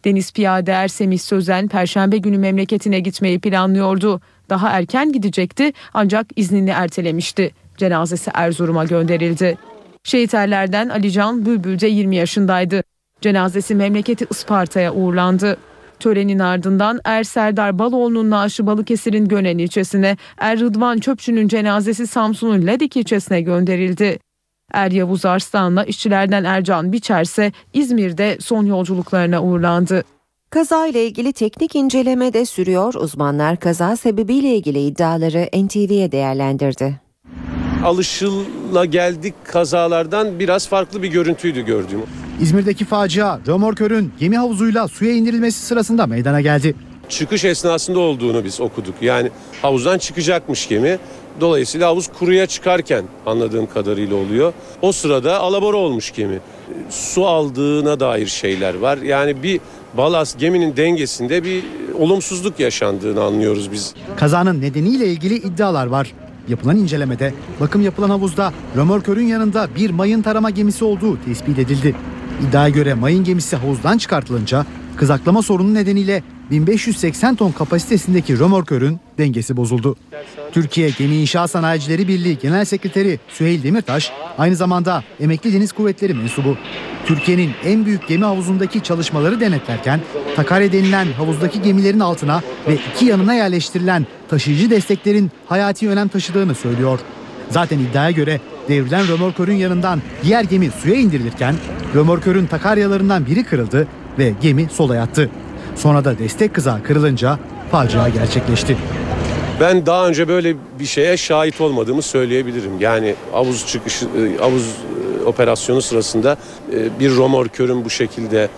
S4: Deniz Piyade Er Semih Sözen Perşembe günü memleketine gitmeyi planlıyordu. Daha erken gidecekti ancak iznini ertelemişti. Cenazesi Erzurum'a gönderildi. Şehit erlerden Alican Bülbül de 20 yaşındaydı. Cenazesi memleketi Isparta'ya uğurlandı. Törenin ardından Er Serdar Baloğlu'nun naaşı Balıkesir'in Gönen ilçesine, Er Rıdvan Çöpçü'nün cenazesi Samsun'un Ledik ilçesine gönderildi. Er Yavuz Arslan'la işçilerden Ercan Biçer ise İzmir'de son yolculuklarına uğurlandı.
S2: Kaza ile ilgili teknik inceleme de sürüyor. Uzmanlar kaza sebebiyle ilgili iddiaları NTV'ye değerlendirdi.
S10: Alışıla geldik kazalardan biraz farklı bir görüntüydü gördüğüm.
S11: İzmir'deki facia römorkörün gemi havuzuyla suya indirilmesi sırasında meydana geldi.
S10: Çıkış esnasında olduğunu biz okuduk. Yani havuzdan çıkacakmış gemi. Dolayısıyla havuz kuruya çıkarken anladığım kadarıyla oluyor. O sırada alabora olmuş gemi. Su aldığına dair şeyler var. Yani bir balast geminin dengesinde bir olumsuzluk yaşandığını anlıyoruz biz.
S11: Kazanın nedeniyle ilgili iddialar var. Yapılan incelemede bakım yapılan havuzda römorkörün yanında bir mayın tarama gemisi olduğu tespit edildi. İddiaya göre mayın gemisi havuzdan çıkartılınca kızaklama sorunu nedeniyle 1580 ton kapasitesindeki römorkörün dengesi bozuldu. Türkiye Gemi İnşaat Sanayicileri Birliği Genel Sekreteri Süheyl Demirtaş aynı zamanda Emekli Deniz Kuvvetleri mensubu. Türkiye'nin en büyük gemi havuzundaki çalışmaları denetlerken Takare denilen havuzdaki gemilerin altına ve iki yanına yerleştirilen taşıyıcı desteklerin hayati önem taşıdığını söylüyor. Zaten iddiaya göre devrilen römorkörün yanından diğer gemi suya indirilirken römorkörün takaryalarından biri kırıldı ve gemi sola yattı. Sonra da destek kızağı kırılınca facia gerçekleşti.
S10: Ben daha önce böyle bir şeye şahit olmadığımı söyleyebilirim. Yani havuz çıkışı, e, havuz e, operasyonu sırasında e, bir romorkörün bu şekilde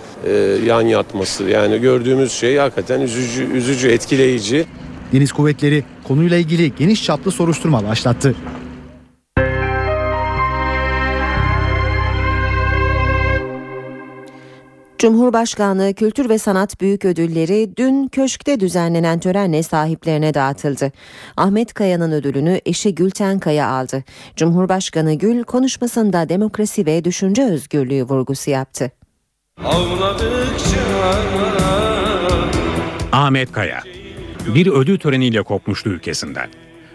S10: yan yatması. Yani gördüğümüz şey hakikaten üzücü, üzücü, etkileyici.
S11: Deniz Kuvvetleri konuyla ilgili geniş çaplı soruşturma başlattı.
S2: Cumhurbaşkanlığı Kültür ve Sanat Büyük Ödülleri dün köşkte düzenlenen törenle sahiplerine dağıtıldı. Ahmet Kaya'nın ödülünü eşi Gülten Kaya aldı. Cumhurbaşkanı Gül konuşmasında demokrasi ve düşünce özgürlüğü vurgusu yaptı.
S6: Ahmet Kaya bir ödül töreniyle kopmuştu ülkesinden.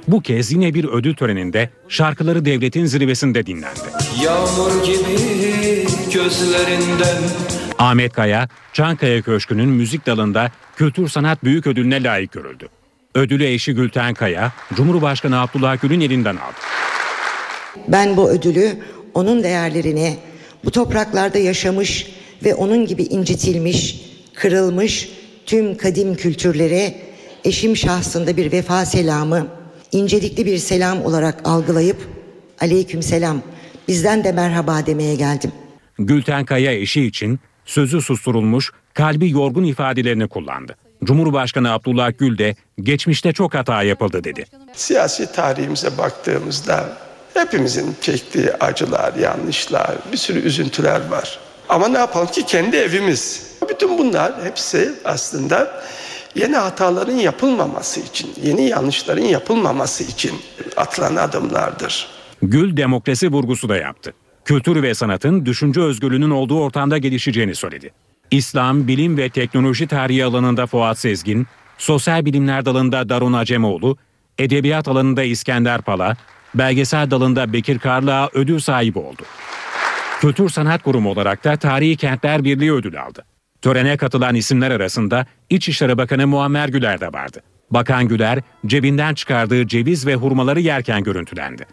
S6: Bu kez yine bir ödül töreninde şarkıları devletin zirvesinde dinlendi. Yağmur gibi gözlerinden Ahmet Kaya, Çankaya Köşkü'nün müzik dalında Kültür Sanat Büyük Ödülüne layık görüldü. Ödülü eşi Gülten Kaya, Cumhurbaşkanı Abdullah Gül'ün elinden aldı.
S12: Ben bu ödülü onun değerlerini, bu topraklarda yaşamış ve onun gibi incitilmiş, kırılmış tüm kadim kültürlere eşim şahsında bir vefa selamı, incelikli bir selam olarak algılayıp aleyküm selam bizden de merhaba demeye geldim.
S6: Gülten Kaya eşi için sözü susturulmuş, kalbi yorgun ifadelerini kullandı. Cumhurbaşkanı Abdullah Gül de geçmişte çok hata yapıldı dedi.
S13: Siyasi tarihimize baktığımızda hepimizin çektiği acılar, yanlışlar, bir sürü üzüntüler var. Ama ne yapalım ki kendi evimiz. Bütün bunlar hepsi aslında yeni hataların yapılmaması için, yeni yanlışların yapılmaması için atılan adımlardır.
S6: Gül demokrasi vurgusu da yaptı kültür ve sanatın düşünce özgürlüğünün olduğu ortamda gelişeceğini söyledi. İslam, bilim ve teknoloji tarihi alanında Fuat Sezgin, sosyal bilimler dalında Darun Acemoğlu, edebiyat alanında İskender Pala, belgesel dalında Bekir Karlığa ödül sahibi oldu. Kültür Sanat Kurumu olarak da Tarihi Kentler Birliği ödül aldı. Törene katılan isimler arasında İçişleri Bakanı Muammer Güler de vardı. Bakan Güler cebinden çıkardığı ceviz ve hurmaları yerken görüntülendi.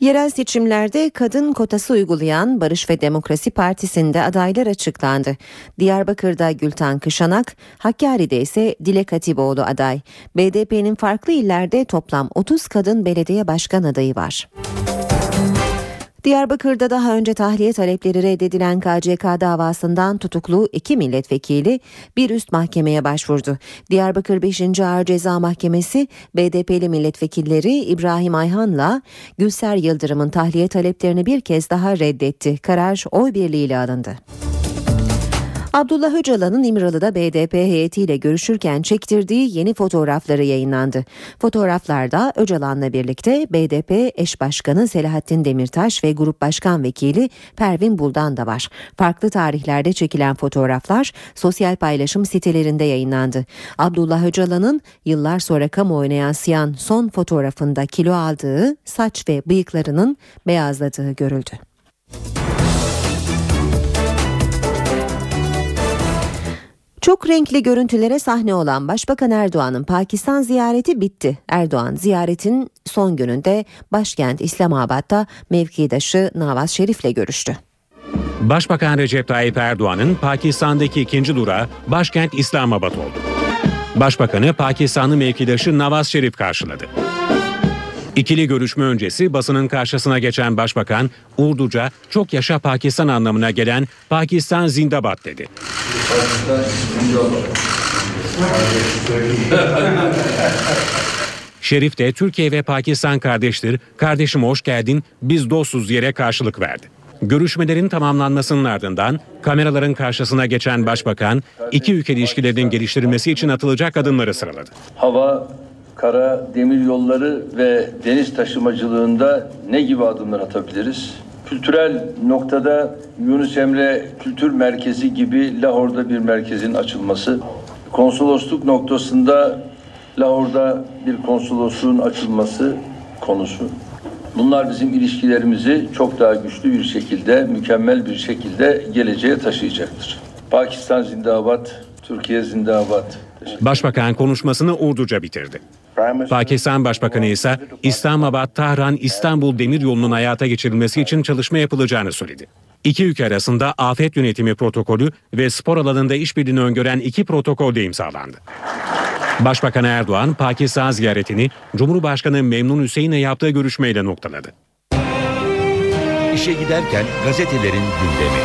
S2: Yerel seçimlerde kadın kotası uygulayan Barış ve Demokrasi Partisi'nde adaylar açıklandı. Diyarbakır'da Gülten Kışanak, Hakkari'de ise Dilek Hatipoğlu aday. BDP'nin farklı illerde toplam 30 kadın belediye başkan adayı var. Diyarbakır'da daha önce tahliye talepleri reddedilen KCK davasından tutuklu iki milletvekili bir üst mahkemeye başvurdu. Diyarbakır 5. Ağır Ceza Mahkemesi BDP'li milletvekilleri İbrahim Ayhan'la Gülser Yıldırım'ın tahliye taleplerini bir kez daha reddetti. Karar oy birliğiyle alındı. Abdullah Öcalan'ın İmralı'da BDP heyetiyle görüşürken çektirdiği yeni fotoğrafları yayınlandı. Fotoğraflarda Öcalan'la birlikte BDP eş başkanı Selahattin Demirtaş ve Grup Başkan Vekili Pervin Buldan da var. Farklı tarihlerde çekilen fotoğraflar sosyal paylaşım sitelerinde yayınlandı. Abdullah Öcalan'ın yıllar sonra kamuoyuna yansıyan son fotoğrafında kilo aldığı, saç ve bıyıklarının beyazladığı görüldü. Çok renkli görüntülere sahne olan Başbakan Erdoğan'ın Pakistan ziyareti bitti. Erdoğan ziyaretin son gününde başkent İslamabad'da mevkidaşı Nawaz Şerif'le görüştü.
S6: Başbakan Recep Tayyip Erdoğan'ın Pakistan'daki ikinci durağı başkent İslamabad oldu. Başbakanı Pakistanlı mevkidaşı Nawaz Şerif karşıladı. İkili görüşme öncesi basının karşısına geçen başbakan Urduca çok yaşa Pakistan anlamına gelen Pakistan zindabat dedi. Şerif de Türkiye ve Pakistan kardeştir, kardeşim hoş geldin, biz dostuz yere karşılık verdi. Görüşmelerin tamamlanmasının ardından kameraların karşısına geçen başbakan iki ülke ilişkilerinin geliştirilmesi için atılacak adımları sıraladı.
S14: Hava, kara, demir yolları ve deniz taşımacılığında ne gibi adımlar atabiliriz? Kültürel noktada Yunus Emre Kültür Merkezi gibi Lahor'da bir merkezin açılması, konsolosluk noktasında Lahor'da bir konsolosluğun açılması konusu. Bunlar bizim ilişkilerimizi çok daha güçlü bir şekilde, mükemmel bir şekilde geleceğe taşıyacaktır. Pakistan zindabat, Türkiye zindabat.
S6: Başbakan konuşmasını Urduca bitirdi. Pakistan Başbakanı ise İslamabad, Tahran, İstanbul demiryolunun hayata geçirilmesi için çalışma yapılacağını söyledi. İki ülke arasında afet yönetimi protokolü ve spor alanında işbirliğini öngören iki protokol de imzalandı. Başbakan Erdoğan, Pakistan ziyaretini Cumhurbaşkanı Memnun Hüseyin'le yaptığı görüşmeyle noktaladı.
S1: İşe giderken gazetelerin gündemi.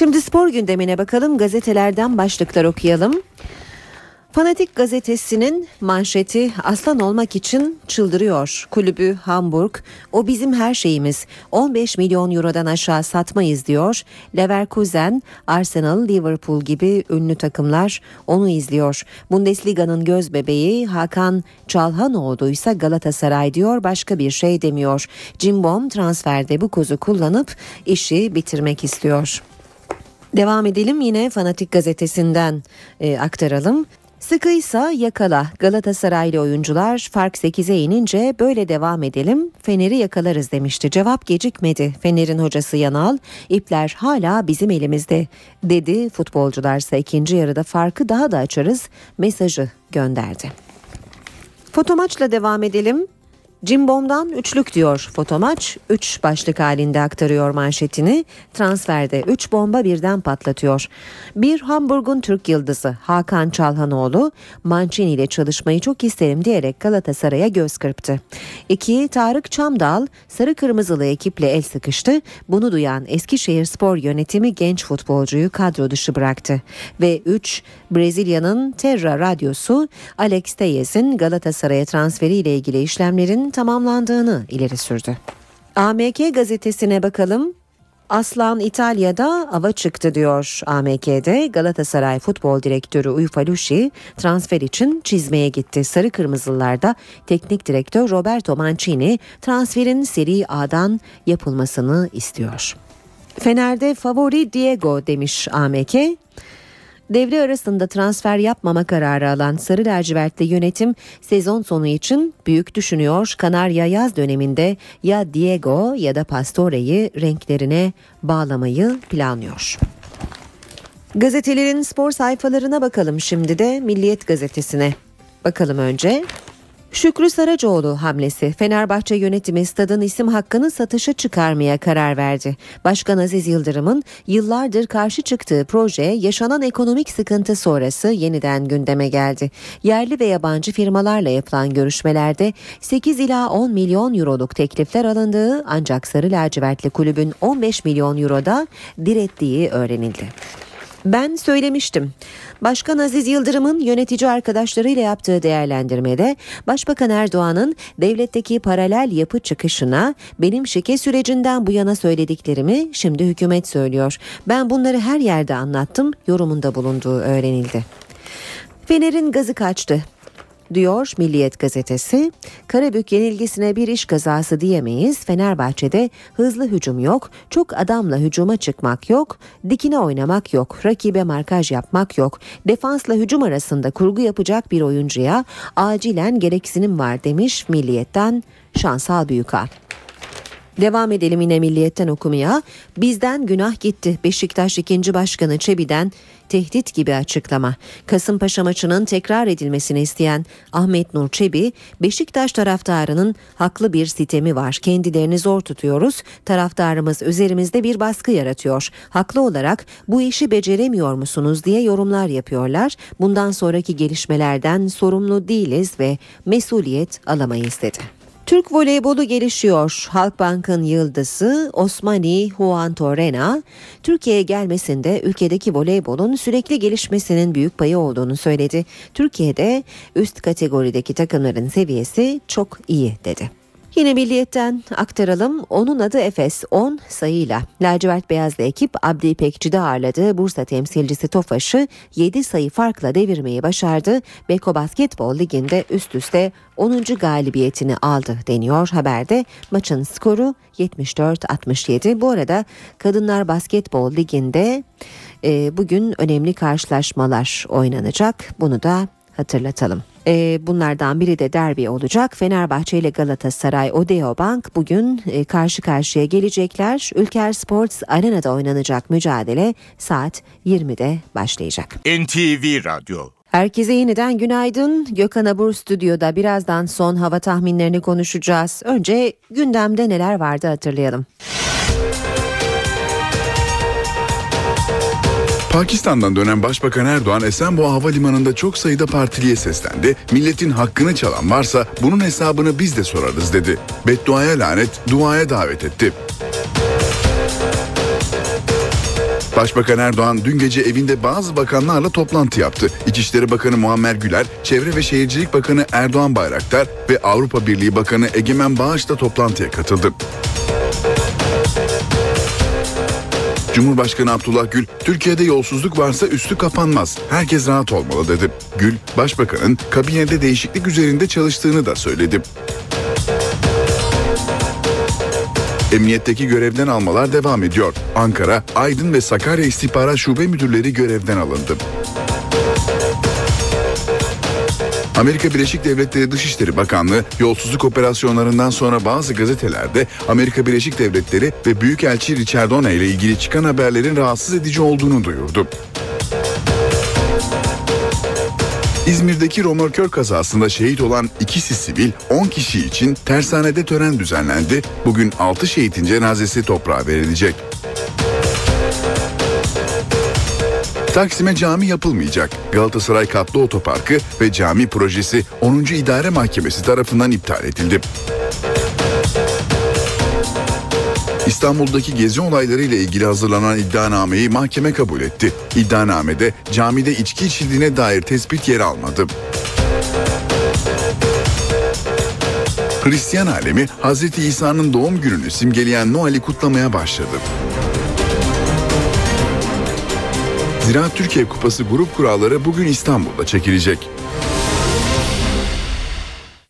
S2: Şimdi spor gündemine bakalım. Gazetelerden başlıklar okuyalım. Fanatik gazetesinin manşeti aslan olmak için çıldırıyor. Kulübü Hamburg, o bizim her şeyimiz. 15 milyon eurodan aşağı satmayız diyor. Leverkusen, Arsenal, Liverpool gibi ünlü takımlar onu izliyor. Bundesliga'nın göz bebeği Hakan Çalhanoğlu ise Galatasaray diyor başka bir şey demiyor. Cimbom transferde bu kozu kullanıp işi bitirmek istiyor. Devam edelim yine Fanatik gazetesinden e, aktaralım. Sıkıysa yakala Galatasaraylı oyuncular fark 8'e inince böyle devam edelim Fener'i yakalarız demişti. Cevap gecikmedi. Fener'in hocası Yanal ipler hala bizim elimizde dedi. Futbolcularsa ikinci yarıda farkı daha da açarız mesajı gönderdi. Fotomaçla devam edelim. Cimbom'dan üçlük diyor fotomaç. Üç başlık halinde aktarıyor manşetini. Transferde üç bomba birden patlatıyor. Bir Hamburg'un Türk yıldızı Hakan Çalhanoğlu Mancini ile çalışmayı çok isterim diyerek Galatasaray'a göz kırptı. İki Tarık Çamdal sarı kırmızılı ekiple el sıkıştı. Bunu duyan Eskişehir Spor yönetimi genç futbolcuyu kadro dışı bıraktı. Ve üç Brezilya'nın Terra Radyosu Alex Teyes'in Galatasaray'a transferiyle ilgili işlemlerin tamamlandığını ileri sürdü. AMK gazetesine bakalım. Aslan İtalya'da ava çıktı diyor AMK'de. Galatasaray Futbol Direktörü Uyfalushi transfer için çizmeye gitti. Sarı Kırmızılılarda teknik direktör Roberto Mancini transferin Serie A'dan yapılmasını istiyor. Fener'de favori Diego demiş AMK. Devre arasında transfer yapmama kararı alan Sarı Lacivertli yönetim sezon sonu için büyük düşünüyor. Kanarya yaz döneminde ya Diego ya da Pastore'yi renklerine bağlamayı planlıyor. Gazetelerin spor sayfalarına bakalım şimdi de Milliyet gazetesine. Bakalım önce. Şükrü Saracoğlu hamlesi Fenerbahçe yönetimi stadın isim hakkını satışa çıkarmaya karar verdi. Başkan Aziz Yıldırım'ın yıllardır karşı çıktığı proje yaşanan ekonomik sıkıntı sonrası yeniden gündeme geldi. Yerli ve yabancı firmalarla yapılan görüşmelerde 8 ila 10 milyon euroluk teklifler alındığı ancak Sarı Lacivertli kulübün 15 milyon euroda direttiği öğrenildi. Ben söylemiştim. Başkan Aziz Yıldırım'ın yönetici arkadaşlarıyla yaptığı değerlendirmede Başbakan Erdoğan'ın devletteki paralel yapı çıkışına benim şike sürecinden bu yana söylediklerimi şimdi hükümet söylüyor. Ben bunları her yerde anlattım yorumunda bulunduğu öğrenildi. Fener'in gazı kaçtı diyor Milliyet gazetesi. Karabük yenilgisine bir iş kazası diyemeyiz. Fenerbahçe'de hızlı hücum yok, çok adamla hücuma çıkmak yok, dikine oynamak yok, rakibe markaj yapmak yok. Defansla hücum arasında kurgu yapacak bir oyuncuya acilen gereksinim var demiş Milliyet'ten Şansal Büyükal. Devam edelim yine milliyetten okumaya. Bizden günah gitti. Beşiktaş 2. Başkanı Çebi'den tehdit gibi açıklama. Kasımpaşa maçının tekrar edilmesini isteyen Ahmet Nur Çebi, Beşiktaş taraftarının haklı bir sitemi var. Kendilerini zor tutuyoruz. Taraftarımız üzerimizde bir baskı yaratıyor. Haklı olarak bu işi beceremiyor musunuz diye yorumlar yapıyorlar. Bundan sonraki gelişmelerden sorumlu değiliz ve mesuliyet alamayız dedi. Türk voleybolu gelişiyor. Halkbank'ın yıldızı Osmani Juan Torrena, Türkiye'ye gelmesinde ülkedeki voleybolun sürekli gelişmesinin büyük payı olduğunu söyledi. Türkiye'de üst kategorideki takımların seviyesi çok iyi dedi. Yine milliyetten aktaralım. Onun adı Efes 10 sayıyla. Lacivert Beyazlı ekip Abdi İpekçi'de ağırladığı Bursa temsilcisi Tofaş'ı 7 sayı farkla devirmeyi başardı. Beko Basketbol Ligi'nde üst üste 10. galibiyetini aldı deniyor haberde. Maçın skoru 74-67. Bu arada Kadınlar Basketbol Ligi'nde e, bugün önemli karşılaşmalar oynanacak. Bunu da hatırlatalım. E, bunlardan biri de derbi olacak. Fenerbahçe ile Galatasaray Odeo Bank bugün e, karşı karşıya gelecekler. Ülker Sports Arena'da oynanacak mücadele saat 20'de başlayacak.
S1: NTV Radyo
S2: Herkese yeniden günaydın. Gökhan Abur stüdyoda birazdan son hava tahminlerini konuşacağız. Önce gündemde neler vardı hatırlayalım.
S3: Pakistan'dan dönen Başbakan Erdoğan Esenboğa Havalimanı'nda çok sayıda partiliye seslendi. Milletin hakkını çalan varsa bunun hesabını biz de sorarız dedi. Bedduaya lanet, duaya davet etti. Başbakan Erdoğan dün gece evinde bazı bakanlarla toplantı yaptı. İçişleri Bakanı Muammer Güler, Çevre ve Şehircilik Bakanı Erdoğan Bayraktar ve Avrupa Birliği Bakanı Egemen Bağış da toplantıya katıldı. Cumhurbaşkanı Abdullah Gül, Türkiye'de yolsuzluk varsa üstü kapanmaz. Herkes rahat olmalı dedi. Gül, Başbakanın kabinede değişiklik üzerinde çalıştığını da söyledi. Emniyetteki görevden almalar devam ediyor. Ankara, Aydın ve Sakarya İstihbarat Şube Müdürleri görevden alındı. Amerika Birleşik Devletleri Dışişleri Bakanlığı yolsuzluk operasyonlarından sonra bazı gazetelerde Amerika Birleşik Devletleri ve Büyükelçi Richard Ona ile ilgili çıkan haberlerin rahatsız edici olduğunu duyurdu. İzmir'deki romorkör kazasında şehit olan ikisi sivil 10 kişi için tersanede tören düzenlendi. Bugün 6 şehitin cenazesi toprağa verilecek. Taksim'e cami yapılmayacak. Galatasaray Katlı Otoparkı ve cami projesi 10. İdare Mahkemesi tarafından iptal edildi. İstanbul'daki gezi olayları ile ilgili hazırlanan iddianameyi mahkeme kabul etti. İddianamede camide içki içildiğine dair tespit yer almadı. Hristiyan alemi Hazreti İsa'nın doğum gününü simgeleyen Noel'i kutlamaya başladı. Ziraat Türkiye Kupası grup kuralları bugün İstanbul'da çekilecek.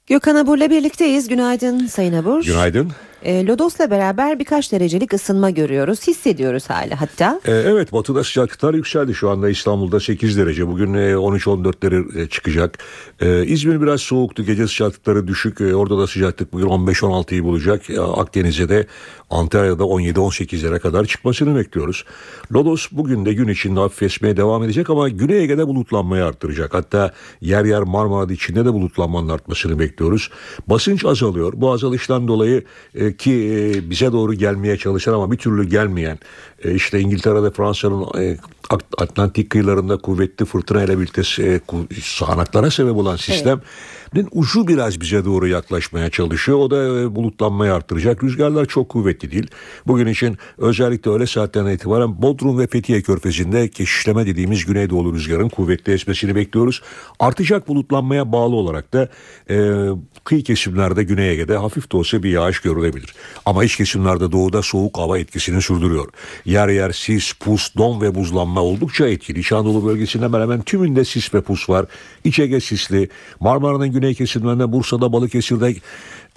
S2: Gökhan Abur'la birlikteyiz. Günaydın Sayın Abur.
S15: Günaydın.
S2: E, Lodos'la beraber birkaç derecelik ısınma görüyoruz. Hissediyoruz hala hatta.
S15: Ee, evet batıda sıcaklıklar yükseldi. Şu anda İstanbul'da 8 derece. Bugün e, 13-14'lere çıkacak. Ee, İzmir biraz soğuktu. Gece sıcaklıkları düşük. Ee, orada da sıcaklık bugün 15-16'yı bulacak. Ee, Akdeniz'de de Antalya'da 17-18'lere kadar çıkmasını bekliyoruz. Lodos bugün de gün içinde hafif esmeye devam edecek ama Güney Ege'de bulutlanmayı arttıracak. Hatta yer yer Marmara'da içinde de bulutlanmanın artmasını bekliyoruz. Basınç azalıyor. Bu azalıştan dolayı e, ki e, bize doğru gelmeye çalışan ama bir türlü gelmeyen e, işte İngiltere'de Fransa'nın e, Atlantik kıyılarında kuvvetli fırtına ile birlikte e, sağanaklara sebep olan sistem evet. ucu biraz bize doğru yaklaşmaya çalışıyor. O da e, bulutlanmayı arttıracak. Rüzgarlar çok kuvvetli değil. Bugün için özellikle öğle saatlerine itibaren Bodrum ve Fethiye Körfezi'nde keşişleme dediğimiz güneydoğu rüzgarın kuvvetli esmesini bekliyoruz. Artacak bulutlanmaya bağlı olarak da e, kıyı kesimlerde Güney Ege'de hafif de olsa bir yağış görülebilir. Ama iç kesimlerde doğuda soğuk hava etkisini sürdürüyor. Yer yer sis, pus, don ve buzlanma oldukça etkili. İç Anadolu bölgesinde hemen hemen tümünde sis ve pus var. İç Ege sisli. Marmara'nın güney kesimlerinde Bursa'da Balıkesir'de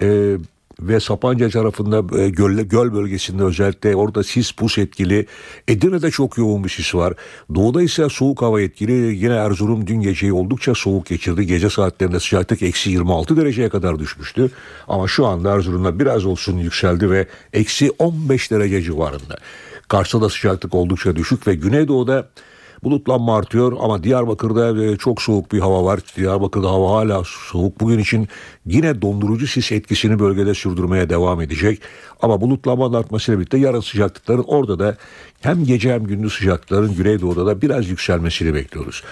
S15: e, ve Sapanca tarafında e, göl, göl bölgesinde özellikle orada sis pus etkili. Edirne'de çok yoğun bir sis var. Doğuda ise soğuk hava etkili. Yine Erzurum dün geceyi oldukça soğuk geçirdi. Gece saatlerinde sıcaklık eksi 26 dereceye kadar düşmüştü. Ama şu anda Erzurum'da biraz olsun yükseldi ve eksi 15 derece civarında. Kars'ta sıcaklık oldukça düşük ve Güneydoğu'da bulutlanma artıyor ama Diyarbakır'da çok soğuk bir hava var. Diyarbakır'da hava hala soğuk. Bugün için yine dondurucu sis etkisini bölgede sürdürmeye devam edecek. Ama bulutlanmanın artmasıyla birlikte yarın sıcaklıkların orada da hem gece hem gündüz sıcaklıkların Güneydoğu'da da biraz yükselmesini bekliyoruz.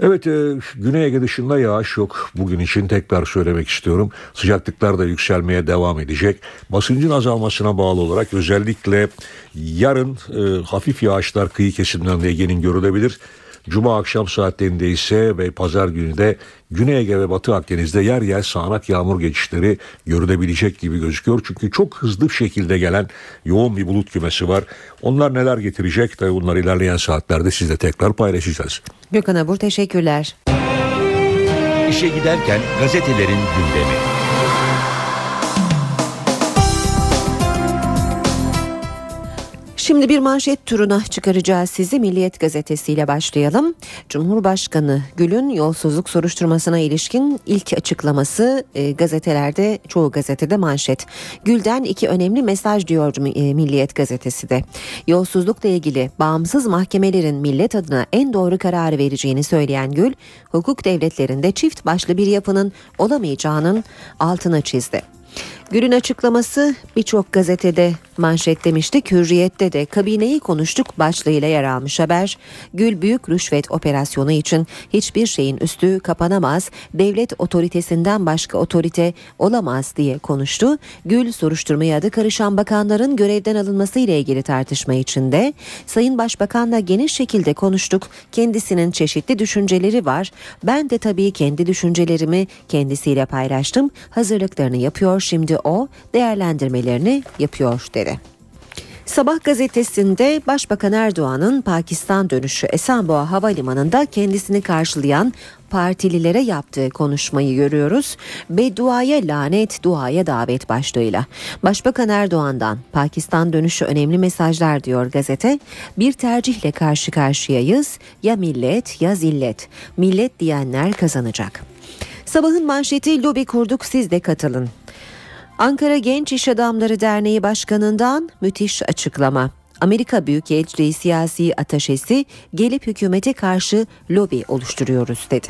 S15: Evet e, Güney Ege dışında yağış yok. Bugün için tekrar söylemek istiyorum. Sıcaklıklar da yükselmeye devam edecek. Basıncın azalmasına bağlı olarak özellikle yarın e, hafif yağışlar kıyı kesimlerinde Ege'nin görülebilir. Cuma akşam saatlerinde ise ve pazar günü de Güney Ege ve Batı Akdeniz'de yer yer sağanak yağmur geçişleri görülebilecek gibi gözüküyor. Çünkü çok hızlı bir şekilde gelen yoğun bir bulut kümesi var. Onlar neler getirecek de bunlar ilerleyen saatlerde sizle tekrar paylaşacağız.
S2: Gökhan Abur teşekkürler.
S1: İşe giderken gazetelerin gündemi.
S2: Şimdi bir manşet turuna çıkaracağız sizi. Milliyet gazetesiyle başlayalım. Cumhurbaşkanı Gül'ün yolsuzluk soruşturmasına ilişkin ilk açıklaması e, gazetelerde çoğu gazetede manşet. Gül'den iki önemli mesaj diyor e, Milliyet gazetesi de. Yolsuzlukla ilgili bağımsız mahkemelerin millet adına en doğru kararı vereceğini söyleyen Gül, hukuk devletlerinde çift başlı bir yapının olamayacağının altına çizdi. Gül'ün açıklaması birçok gazetede manşet demiştik. Hürriyette de kabineyi konuştuk başlığıyla yer almış haber. Gül büyük rüşvet operasyonu için hiçbir şeyin üstü kapanamaz, devlet otoritesinden başka otorite olamaz diye konuştu. Gül soruşturmaya adı karışan bakanların görevden alınması ile ilgili tartışma içinde Sayın Başbakan'la geniş şekilde konuştuk. Kendisinin çeşitli düşünceleri var. Ben de tabii kendi düşüncelerimi kendisiyle paylaştım. Hazırlıklarını yapıyor şimdi o değerlendirmelerini yapıyor dedi. Sabah gazetesinde Başbakan Erdoğan'ın Pakistan dönüşü Esenboğa Havalimanı'nda kendisini karşılayan partililere yaptığı konuşmayı görüyoruz. Bedduaya lanet, duaya davet başlığıyla. Başbakan Erdoğan'dan Pakistan dönüşü önemli mesajlar diyor gazete. Bir tercihle karşı karşıyayız. Ya millet ya zillet. Millet diyenler kazanacak. Sabahın manşeti lobi kurduk siz de katılın. Ankara Genç İş Adamları Derneği Başkanı'ndan müthiş açıklama. Amerika Büyükelçiliği siyasi ataşesi gelip hükümete karşı lobi oluşturuyoruz dedi.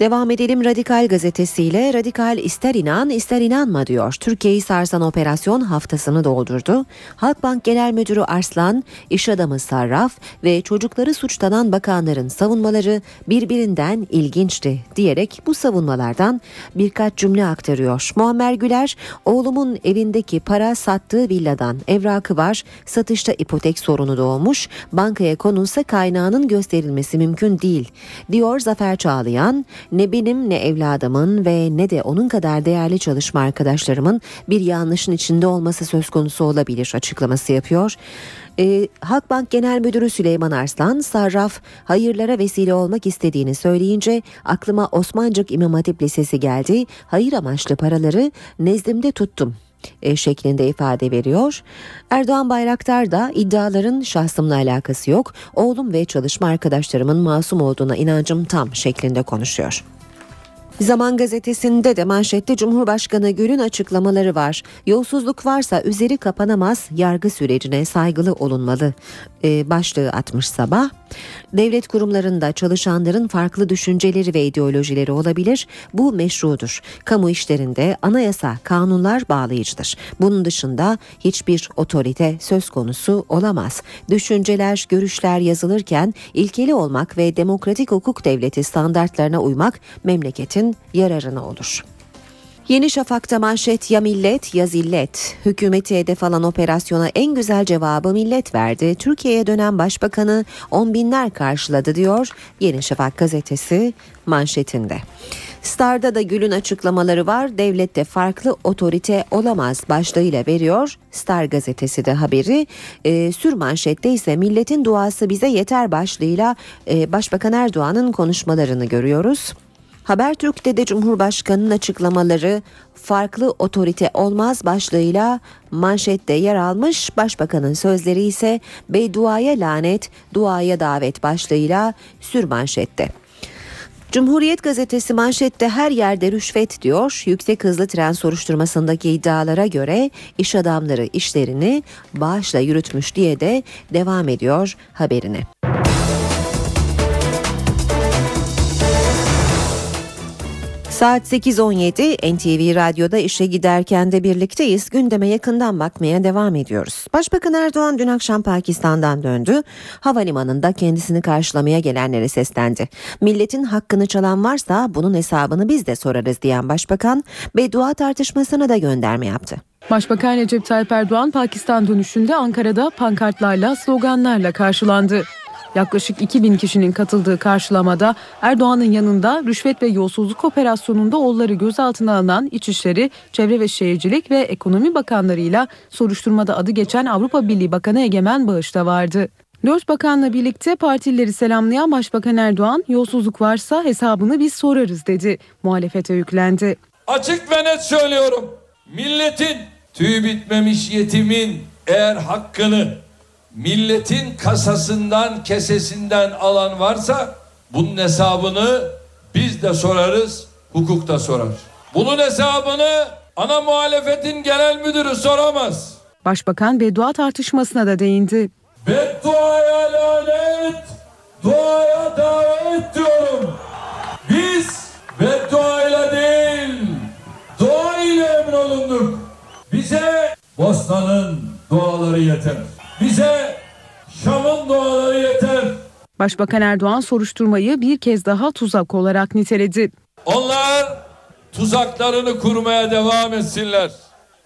S2: Devam edelim Radikal gazetesiyle. Radikal ister inan ister inanma diyor. Türkiye'yi sarsan operasyon haftasını doldurdu. Halkbank Genel Müdürü Arslan, iş adamı Sarraf ve çocukları suçlanan bakanların savunmaları birbirinden ilginçti diyerek bu savunmalardan birkaç cümle aktarıyor. Muammer Güler, oğlumun evindeki para sattığı villadan evrakı var, satışta ipotek sorunu doğmuş, bankaya konulsa kaynağının gösterilmesi mümkün değil diyor Zafer Çağlayan ne benim ne evladımın ve ne de onun kadar değerli çalışma arkadaşlarımın bir yanlışın içinde olması söz konusu olabilir açıklaması yapıyor. E, Halkbank Genel Müdürü Süleyman Arslan, Sarraf hayırlara vesile olmak istediğini söyleyince aklıma Osmancık İmam Hatip Lisesi geldi. Hayır amaçlı paraları nezdimde tuttum e, şeklinde ifade veriyor. Erdoğan Bayraktar da iddiaların şahsımla alakası yok. Oğlum ve çalışma arkadaşlarımın masum olduğuna inancım tam şeklinde konuşuyor. Zaman gazetesinde de manşette Cumhurbaşkanı Gül'ün açıklamaları var. Yolsuzluk varsa üzeri kapanamaz, yargı sürecine saygılı olunmalı e, başlığı atmış sabah. Devlet kurumlarında çalışanların farklı düşünceleri ve ideolojileri olabilir. Bu meşrudur. Kamu işlerinde anayasa, kanunlar bağlayıcıdır. Bunun dışında hiçbir otorite söz konusu olamaz. Düşünceler, görüşler yazılırken ilkeli olmak ve demokratik hukuk devleti standartlarına uymak memleketin yararına olur. Yeni Şafak'ta manşet ya millet ya zillet. Hükümeti hedef alan operasyona en güzel cevabı millet verdi. Türkiye'ye dönen başbakanı on binler karşıladı diyor Yeni Şafak gazetesi manşetinde. Star'da da Gül'ün açıklamaları var. Devlette farklı otorite olamaz başlığıyla veriyor. Star gazetesi de haberi. E, sür manşette ise milletin duası bize yeter başlığıyla e, Başbakan Erdoğan'ın konuşmalarını görüyoruz. Habertürk'te de Cumhurbaşkanı'nın açıklamaları farklı otorite olmaz başlığıyla manşette yer almış. Başbakanın sözleri ise bedduaya lanet, duaya davet başlığıyla sür manşette. Cumhuriyet gazetesi manşette her yerde rüşvet diyor. Yüksek hızlı tren soruşturmasındaki iddialara göre iş adamları işlerini bağışla yürütmüş diye de devam ediyor haberine. Saat 8.17 NTV Radyo'da işe giderken de birlikteyiz. Gündeme yakından bakmaya devam ediyoruz. Başbakan Erdoğan dün akşam Pakistan'dan döndü. Havalimanında kendisini karşılamaya gelenlere seslendi. Milletin hakkını çalan varsa bunun hesabını biz de sorarız diyen başbakan beddua tartışmasına da gönderme yaptı.
S4: Başbakan Recep Tayyip Erdoğan Pakistan dönüşünde Ankara'da pankartlarla, sloganlarla karşılandı. Yaklaşık 2000 kişinin katıldığı karşılamada Erdoğan'ın yanında rüşvet ve yolsuzluk operasyonunda onları gözaltına alınan İçişleri, Çevre ve Şehircilik ve Ekonomi Bakanlarıyla soruşturmada adı geçen Avrupa Birliği Bakanı Egemen Bağış da vardı. Dört bakanla birlikte partilileri selamlayan Başbakan Erdoğan, yolsuzluk varsa hesabını biz sorarız dedi. Muhalefete yüklendi.
S5: Açık ve net söylüyorum. Milletin tüy bitmemiş yetimin eğer hakkını milletin kasasından kesesinden alan varsa bunun hesabını biz de sorarız, hukuk da sorar. Bunun hesabını ana muhalefetin genel müdürü soramaz.
S4: Başbakan beddua tartışmasına da değindi.
S5: Bedduaya lanet, duaya davet diyorum. Biz bedduayla değil, dua ile emrolunduk. Bize Bosna'nın duaları yeter. Bize Şam'ın duaları yeter.
S4: Başbakan Erdoğan soruşturmayı bir kez daha tuzak olarak niteledi.
S5: Onlar tuzaklarını kurmaya devam etsinler.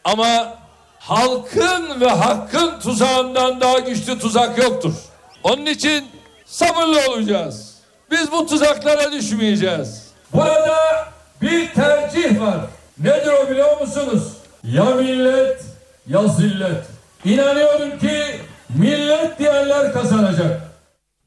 S5: Ama halkın ve hakkın tuzağından daha güçlü tuzak yoktur. Onun için sabırlı olacağız. Biz bu tuzaklara düşmeyeceğiz. Burada bir tercih var. Nedir o biliyor musunuz? Ya millet ya zillet. İnanıyorum ki millet diyenler kazanacak.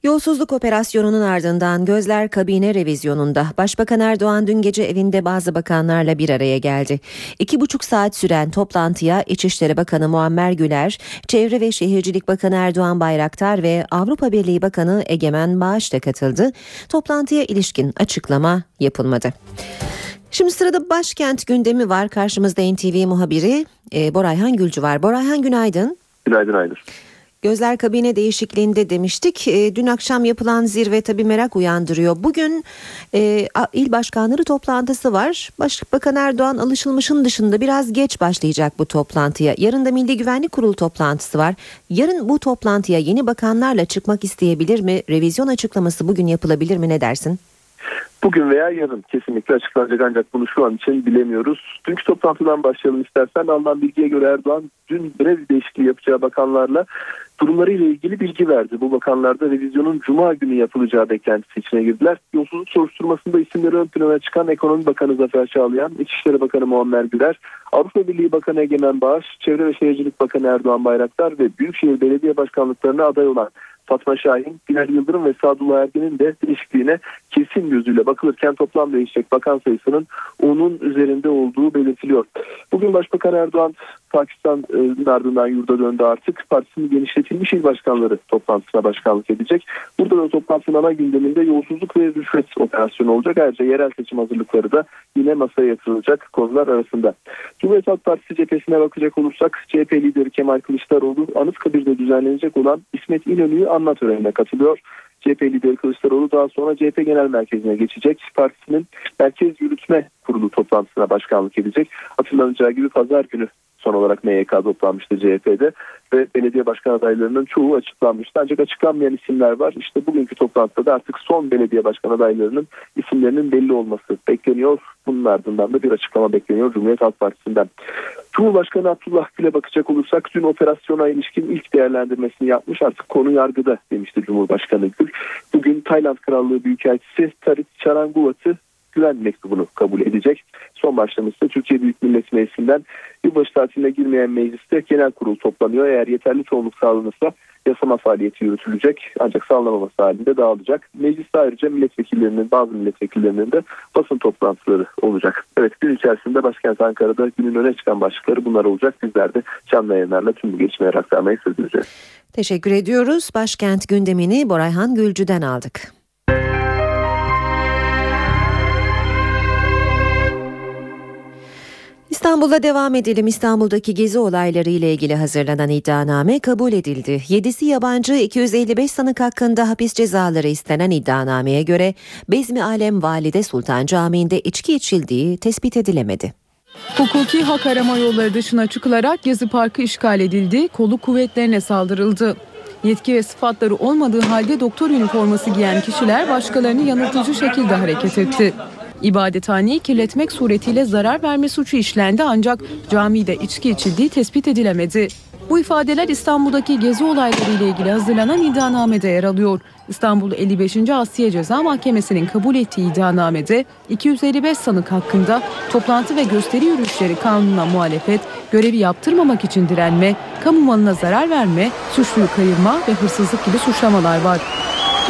S2: Yolsuzluk operasyonunun ardından gözler kabine revizyonunda. Başbakan Erdoğan dün gece evinde bazı bakanlarla bir araya geldi. İki buçuk saat süren toplantıya İçişleri Bakanı Muammer Güler, Çevre ve Şehircilik Bakanı Erdoğan Bayraktar ve Avrupa Birliği Bakanı Egemen Bağış da katıldı. Toplantıya ilişkin açıklama yapılmadı. Şimdi sırada başkent gündemi var. Karşımızda NTV muhabiri e, Borayhan Gülcü var. Borayhan günaydın.
S16: Günaydın Aynur.
S2: Gözler kabine değişikliğinde demiştik. E, dün akşam yapılan zirve tabi merak uyandırıyor. Bugün e, il başkanları toplantısı var. Başbakan Erdoğan alışılmışın dışında biraz geç başlayacak bu toplantıya. Yarın da Milli Güvenlik Kurulu toplantısı var. Yarın bu toplantıya yeni bakanlarla çıkmak isteyebilir mi? Revizyon açıklaması bugün yapılabilir mi ne dersin?
S16: Bugün veya yarın kesinlikle açıklanacak ancak bunu şu an için bilemiyoruz. Dünkü toplantıdan başlayalım istersen. Alınan bilgiye göre Erdoğan dün grev değişikliği yapacağı bakanlarla durumlarıyla ilgili bilgi verdi. Bu bakanlarda revizyonun cuma günü yapılacağı beklentisi içine girdiler. Yolsuzluk soruşturmasında isimleri ön plana çıkan Ekonomi Bakanı Zafer Çağlayan, İçişleri Bakanı Muammer Güler, Avrupa Birliği Bakanı Egemen Bağış, Çevre ve Şehircilik Bakanı Erdoğan Bayraktar ve Büyükşehir Belediye Başkanlıklarına aday olan Fatma Şahin, Binali Yıldırım ve Sadullah Ergen'in de değişikliğine kesin gözüyle bakılırken toplam değişecek bakan sayısının onun üzerinde olduğu belirtiliyor. Bugün Başbakan Erdoğan Pakistan'ın ardından yurda döndü artık. Partisinin genişletilmiş il başkanları toplantısına başkanlık edecek. Burada da toplantının ana gündeminde yolsuzluk ve rüşvet operasyonu olacak. Ayrıca yerel seçim hazırlıkları da yine masaya yatırılacak konular arasında. Cumhuriyet Halk Partisi cephesine bakacak olursak CHP lideri Kemal Kılıçdaroğlu Anıtkabir'de düzenlenecek olan İsmet İnönü'yü anma törenine katılıyor. CHP lideri Kılıçdaroğlu daha sonra CHP Genel Merkezi'ne geçecek. Partisinin Merkez Yürütme Kurulu toplantısına başkanlık edecek. Hatırlanacağı gibi pazar günü son olarak MYK toplanmıştı CHP'de ve belediye başkan adaylarının çoğu açıklanmıştı. Ancak açıklanmayan isimler var. İşte bugünkü toplantıda da artık son belediye başkan adaylarının isimlerinin belli olması bekleniyor. Bunun ardından da bir açıklama bekleniyor Cumhuriyet Halk Partisi'nden. Cumhurbaşkanı Abdullah Gül'e bakacak olursak dün operasyona ilişkin ilk değerlendirmesini yapmış. Artık konu yargıda demişti Cumhurbaşkanı Gül. Bugün Tayland Krallığı Büyükelçisi Tarit Charanguvat'ı güven mektubunu kabul edecek. Son başlamışsa Türkiye Büyük Millet Meclisi'nden yılbaşı tatiline girmeyen mecliste genel kurul toplanıyor. Eğer yeterli çoğunluk sağlanırsa yasama faaliyeti yürütülecek ancak sağlanamaması halinde dağılacak. Mecliste ayrıca milletvekillerinin bazı milletvekillerinin de basın toplantıları olacak. Evet gün içerisinde başkent Ankara'da günün öne çıkan başlıkları bunlar olacak. Bizler de canlı yayınlarla tüm bu gelişmeleri aktarmayı sürdüreceğiz.
S2: Teşekkür ediyoruz. Başkent gündemini Borayhan Gülcü'den aldık. İstanbul'da devam edelim. İstanbul'daki gezi olayları ile ilgili hazırlanan iddianame kabul edildi. 7'si yabancı 255 sanık hakkında hapis cezaları istenen iddianameye göre Bezmi Alem Valide Sultan Camii'nde içki içildiği tespit edilemedi.
S4: Hukuki hak arama yolları dışına çıkılarak Gezi Parkı işgal edildi, kolu kuvvetlerine saldırıldı. Yetki ve sıfatları olmadığı halde doktor üniforması giyen kişiler başkalarını yanıltıcı şekilde hareket etti. İbadethaneyi kirletmek suretiyle zarar verme suçu işlendi ancak camide içki içildiği tespit edilemedi. Bu ifadeler İstanbul'daki gezi olayları ile ilgili hazırlanan iddianamede yer alıyor. İstanbul 55. Asya Ceza Mahkemesi'nin kabul ettiği iddianamede 255 sanık hakkında toplantı ve gösteri yürüyüşleri kanununa muhalefet, görevi yaptırmamak için direnme, kamu malına zarar verme, suçluyu kayırma ve hırsızlık gibi suçlamalar var.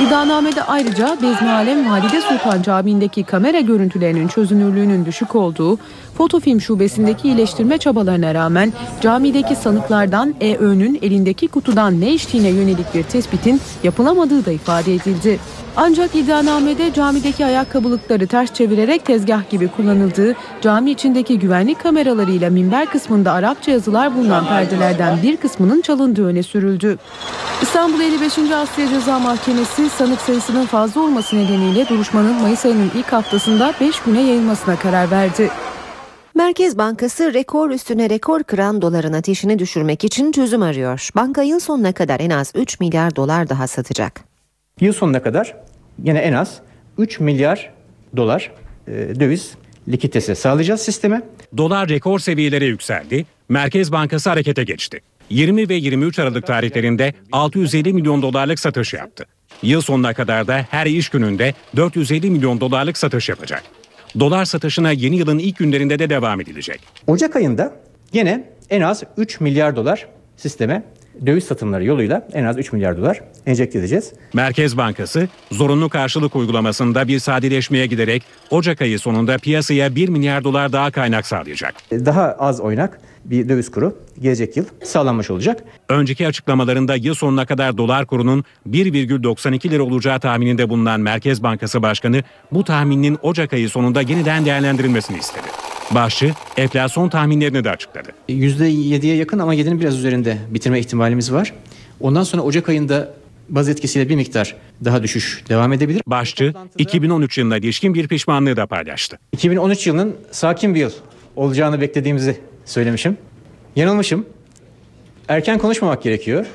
S4: İddianamede ayrıca Bezmi Alem Valide Sultan Camii'ndeki kamera görüntülerinin çözünürlüğünün düşük olduğu, fotofilm şubesindeki iyileştirme çabalarına rağmen camideki sanıklardan EÖ'nün elindeki kutudan ne içtiğine yönelik bir tespitin yapılamadığı da ifade edildi. Ancak iddianamede camideki ayakkabılıkları ters çevirerek tezgah gibi kullanıldığı, cami içindeki güvenlik kameralarıyla minber kısmında Arapça yazılar bulunan perdelerden bir kısmının çalındığı öne sürüldü. İstanbul 55. Asya Ceza Mahkemesi sanık sayısının fazla olması nedeniyle duruşmanın Mayıs ayının ilk haftasında 5 güne yayılmasına karar verdi.
S2: Merkez Bankası rekor üstüne rekor kıran doların ateşini düşürmek için çözüm arıyor. Banka yıl sonuna kadar en az 3 milyar dolar daha satacak.
S17: Yıl sonuna kadar yine en az 3 milyar dolar e, döviz likiditesi sağlayacağız sisteme.
S6: Dolar rekor seviyelere yükseldi. Merkez Bankası harekete geçti. 20 ve 23 Aralık tarihlerinde 650 milyon dolarlık satış yaptı. Yıl sonuna kadar da her iş gününde 450 milyon dolarlık satış yapacak. Dolar satışına yeni yılın ilk günlerinde de devam edilecek.
S17: Ocak ayında yine en az 3 milyar dolar sisteme döviz satımları yoluyla en az 3 milyar dolar enjekte edeceğiz.
S6: Merkez Bankası zorunlu karşılık uygulamasında bir sadeleşmeye giderek Ocak ayı sonunda piyasaya 1 milyar dolar daha kaynak sağlayacak.
S17: Daha az oynak bir döviz kuru gelecek yıl sağlanmış olacak.
S6: Önceki açıklamalarında yıl sonuna kadar dolar kurunun 1,92 lira olacağı tahmininde bulunan Merkez Bankası Başkanı bu tahminin Ocak ayı sonunda yeniden değerlendirilmesini istedi. Başçı enflasyon tahminlerini de açıkladı.
S17: %7'ye yakın ama 7'nin biraz üzerinde bitirme ihtimalimiz var. Ondan sonra Ocak ayında baz etkisiyle bir miktar daha düşüş devam edebilir.
S6: Başçı 2013 yılına ilişkin bir pişmanlığı da paylaştı.
S17: 2013 yılının sakin bir yıl olacağını beklediğimizi söylemişim. Yanılmışım. Erken konuşmamak gerekiyor.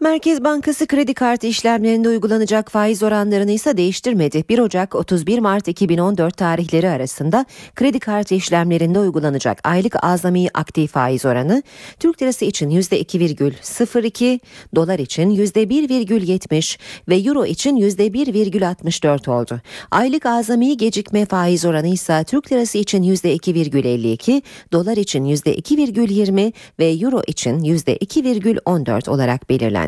S2: Merkez Bankası kredi kartı işlemlerinde uygulanacak faiz oranlarını ise değiştirmedi. 1 Ocak 31 Mart 2014 tarihleri arasında kredi kartı işlemlerinde uygulanacak aylık azami aktif faiz oranı Türk lirası için %2,02, dolar için %1,70 ve euro için %1,64 oldu. Aylık azami gecikme faiz oranı ise Türk lirası için %2,52, dolar için %2,20 ve euro için %2,14 olarak belirlendi.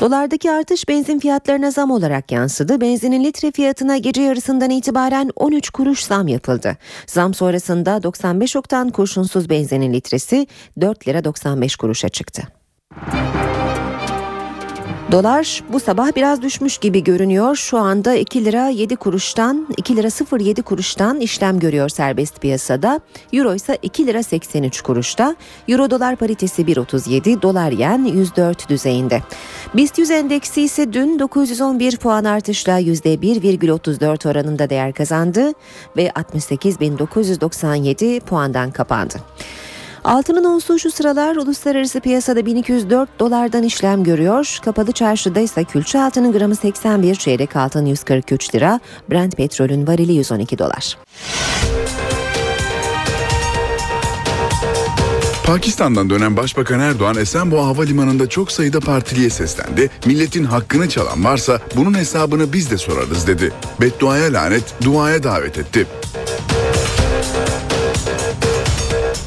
S2: Dolardaki artış benzin fiyatlarına zam olarak yansıdı. Benzinin litre fiyatına gece yarısından itibaren 13 kuruş zam yapıldı. Zam sonrasında 95 oktan kurşunsuz benzinin litresi 4 lira 95 kuruşa çıktı. Dolar bu sabah biraz düşmüş gibi görünüyor. Şu anda 2 lira 7 kuruştan 2 lira 07 kuruştan işlem görüyor serbest piyasada. Euro ise 2 lira 83 kuruşta. Euro dolar paritesi 1.37, dolar yen 104 düzeyinde. BIST 100 endeksi ise dün 911 puan artışla %1,34 oranında değer kazandı ve 68.997 puandan kapandı. Altının onsu şu sıralar uluslararası piyasada 1204 dolardan işlem görüyor. Kapalı çarşıda ise külçe altının gramı 81, çeyrek altın 143 lira, Brent petrolün varili 112 dolar.
S3: Pakistan'dan dönen Başbakan Erdoğan Esenboğa Havalimanı'nda çok sayıda partiliye seslendi. Milletin hakkını çalan varsa bunun hesabını biz de sorarız dedi. Bedduaya lanet, duaya davet etti.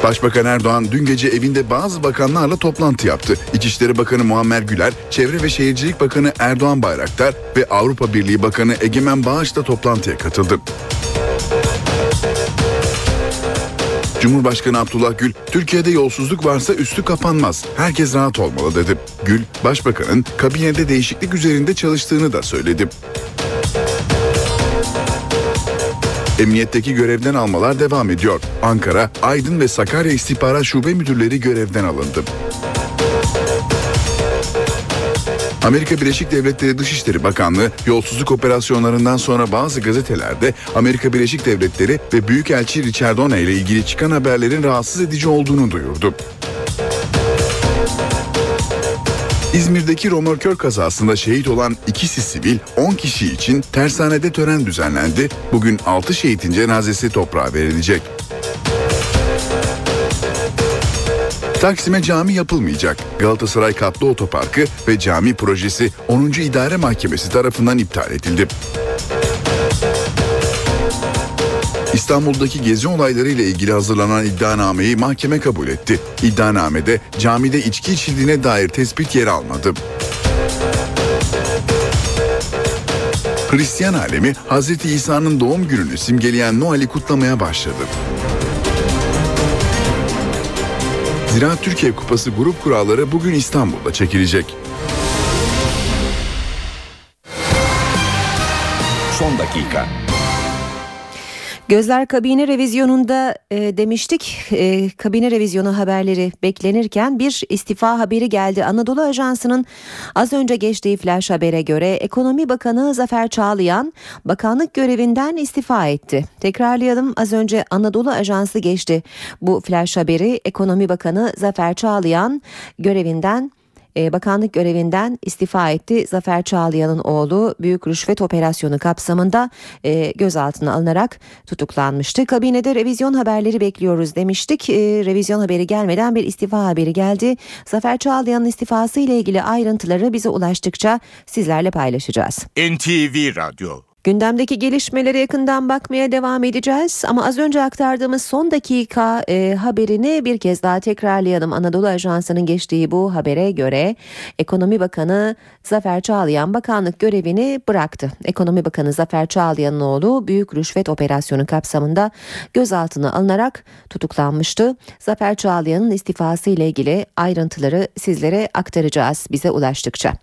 S3: Başbakan Erdoğan dün gece evinde bazı bakanlarla toplantı yaptı. İçişleri Bakanı Muammer Güler, Çevre ve Şehircilik Bakanı Erdoğan Bayraktar ve Avrupa Birliği Bakanı Egemen Bağış da toplantıya katıldı. Cumhurbaşkanı Abdullah Gül, Türkiye'de yolsuzluk varsa üstü kapanmaz. Herkes rahat olmalı dedi. Gül, Başbakanın kabinede değişiklik üzerinde çalıştığını da söyledi. Emniyetteki görevden almalar devam ediyor. Ankara, Aydın ve Sakarya İstihbarat Şube Müdürleri görevden alındı. Amerika Birleşik Devletleri Dışişleri Bakanlığı yolsuzluk operasyonlarından sonra bazı gazetelerde Amerika Birleşik Devletleri ve Büyükelçi Richard O'Neill ile ilgili çıkan haberlerin rahatsız edici olduğunu duyurdu. İzmir'deki romorkör kazasında şehit olan ikisi sivil 10 kişi için tersanede tören düzenlendi. Bugün 6 şehitin cenazesi toprağa verilecek. Taksim'e cami yapılmayacak. Galatasaray Katlı Otoparkı ve cami projesi 10. İdare Mahkemesi tarafından iptal edildi. İstanbul'daki gezi olayları ile ilgili hazırlanan iddianameyi mahkeme kabul etti. İddianamede camide içki içildiğine dair tespit yer almadı. Hristiyan alemi Hz. İsa'nın doğum gününü simgeleyen Noel'i kutlamaya başladı. Ziraat Türkiye Kupası grup kuralları bugün İstanbul'da çekilecek.
S1: Son dakika.
S2: Gözler kabine revizyonunda e, demiştik. E, kabine revizyonu haberleri beklenirken bir istifa haberi geldi. Anadolu Ajansı'nın az önce geçtiği flash habere göre Ekonomi Bakanı Zafer Çağlayan bakanlık görevinden istifa etti. Tekrarlayalım az önce Anadolu Ajansı geçti. Bu flash haberi Ekonomi Bakanı Zafer Çağlayan görevinden e, bakanlık görevinden istifa etti. Zafer Çağlayan'ın oğlu büyük rüşvet operasyonu kapsamında e, gözaltına alınarak tutuklanmıştı. Kabinede revizyon haberleri bekliyoruz demiştik. E, revizyon haberi gelmeden bir istifa haberi geldi. Zafer Çağlayan'ın istifası ile ilgili ayrıntıları bize ulaştıkça sizlerle paylaşacağız.
S1: NTV Radyo
S2: Gündemdeki gelişmelere yakından bakmaya devam edeceğiz ama az önce aktardığımız son dakika e, haberini bir kez daha tekrarlayalım. Anadolu Ajansı'nın geçtiği bu habere göre Ekonomi Bakanı Zafer Çağlayan bakanlık görevini bıraktı. Ekonomi Bakanı Zafer Çağlayan'ın oğlu büyük rüşvet operasyonu kapsamında gözaltına alınarak tutuklanmıştı. Zafer Çağlayan'ın istifası ile ilgili ayrıntıları sizlere aktaracağız bize ulaştıkça.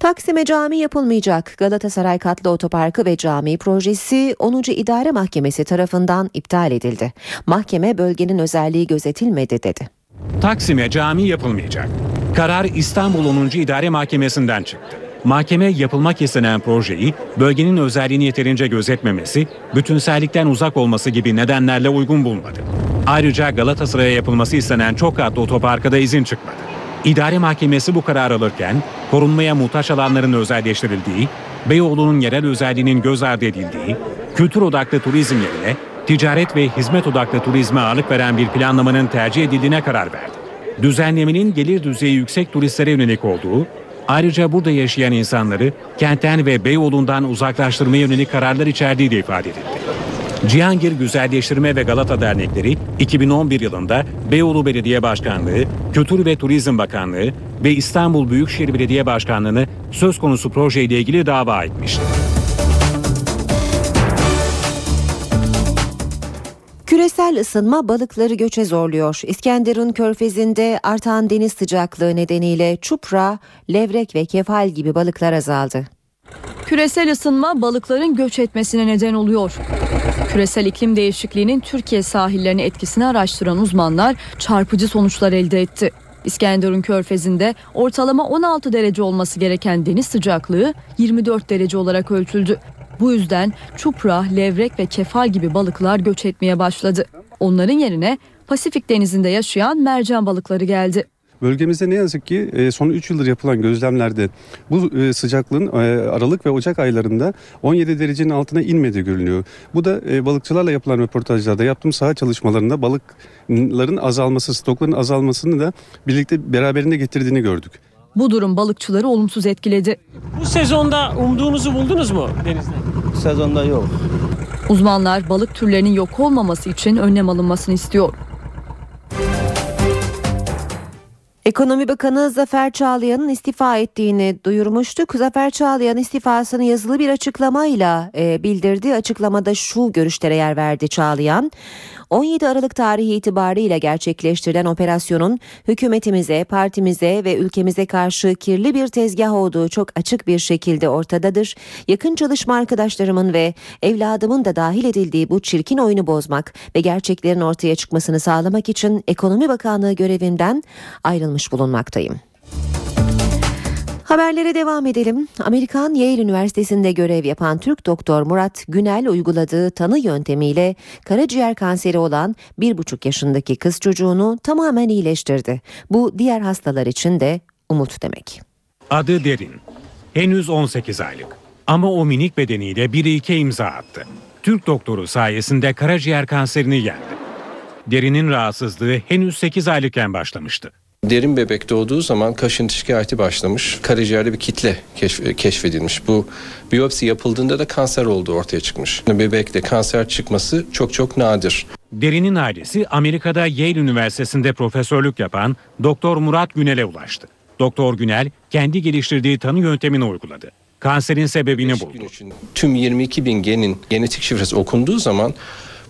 S2: Taksim'e cami yapılmayacak. Galatasaray Katlı Otoparkı ve Cami projesi 10. İdare Mahkemesi tarafından iptal edildi. Mahkeme bölgenin özelliği gözetilmedi dedi.
S6: Taksim'e cami yapılmayacak. Karar İstanbul 10. İdare Mahkemesi'nden çıktı. Mahkeme yapılmak istenen projeyi bölgenin özelliğini yeterince gözetmemesi, bütünsellikten uzak olması gibi nedenlerle uygun bulmadı. Ayrıca Galatasaray'a yapılması istenen çok katlı otoparka da izin çıkmadı. İdare Mahkemesi bu karar alırken korunmaya muhtaç alanların özelleştirildiği, Beyoğlu'nun yerel özelliğinin göz ardı edildiği, kültür odaklı turizm yerine ticaret ve hizmet odaklı turizme ağırlık veren bir planlamanın tercih edildiğine karar verdi. Düzenlemenin gelir düzeyi yüksek turistlere yönelik olduğu, ayrıca burada yaşayan insanları kentten ve Beyoğlu'ndan uzaklaştırmaya yönelik kararlar içerdiği de ifade edildi. Cihangir Güzelleştirme ve Galata Dernekleri 2011 yılında Beyoğlu Belediye Başkanlığı, Kültür ve Turizm Bakanlığı ve İstanbul Büyükşehir Belediye Başkanlığı'nı söz konusu projeyle ilgili dava etmişti.
S2: Küresel ısınma balıkları göçe zorluyor. İskenderun körfezinde artan deniz sıcaklığı nedeniyle çupra, levrek ve kefal gibi balıklar azaldı.
S18: Küresel ısınma balıkların göç etmesine neden oluyor. Küresel iklim değişikliğinin Türkiye sahillerine etkisini araştıran uzmanlar çarpıcı sonuçlar elde etti. İskenderun Körfezi'nde ortalama 16 derece olması gereken deniz sıcaklığı 24 derece olarak ölçüldü. Bu yüzden çupra, levrek ve kefal gibi balıklar göç etmeye başladı. Onların yerine Pasifik denizinde yaşayan mercan balıkları geldi.
S19: Bölgemizde ne yazık ki e, son 3 yıldır yapılan gözlemlerde bu e, sıcaklığın e, Aralık ve Ocak aylarında 17 derecenin altına inmediği görülüyor. Bu da balıkçılarla yapılan röportajlarda yaptığım saha çalışmalarında balıkların azalması, stokların azalmasını da birlikte beraberinde getirdiğini gördük.
S18: Bu durum balıkçıları olumsuz etkiledi.
S20: Bu sezonda umduğunuzu buldunuz mu denizde?
S21: Sezonda yok.
S18: Uzmanlar balık türlerinin yok olmaması için önlem alınmasını istiyor.
S2: Ekonomi Bakanı Zafer Çağlayan'ın istifa ettiğini duyurmuştuk. Zafer Çağlayan istifasını yazılı bir açıklamayla e, bildirdi. Açıklamada şu görüşlere yer verdi Çağlayan. 17 Aralık tarihi itibariyle gerçekleştirilen operasyonun hükümetimize, partimize ve ülkemize karşı kirli bir tezgah olduğu çok açık bir şekilde ortadadır. Yakın çalışma arkadaşlarımın ve evladımın da dahil edildiği bu çirkin oyunu bozmak ve gerçeklerin ortaya çıkmasını sağlamak için Ekonomi Bakanlığı görevinden ayrılmış bulunmaktayım. Haberlere devam edelim. Amerikan Yale Üniversitesi'nde görev yapan Türk doktor Murat Günel uyguladığı tanı yöntemiyle karaciğer kanseri olan 1,5 yaşındaki kız çocuğunu tamamen iyileştirdi. Bu diğer hastalar için de umut demek.
S6: Adı Derin. Henüz 18 aylık. Ama o minik bedeniyle bir ilke imza attı. Türk doktoru sayesinde karaciğer kanserini yendi. Derinin rahatsızlığı henüz 8 aylıkken başlamıştı.
S21: Derin bebek doğduğu zaman kaşıntı şikayeti başlamış. Karaciğerde bir kitle keşf- keşfedilmiş. Bu biyopsi yapıldığında da kanser olduğu ortaya çıkmış. Bebekte kanser çıkması çok çok nadir.
S6: Derinin ailesi Amerika'da Yale Üniversitesi'nde profesörlük yapan Doktor Murat Günel'e ulaştı. Doktor Günel kendi geliştirdiği tanı yöntemini uyguladı. Kanserin sebebini buldu.
S21: Tüm 22 bin genin genetik şifresi okunduğu zaman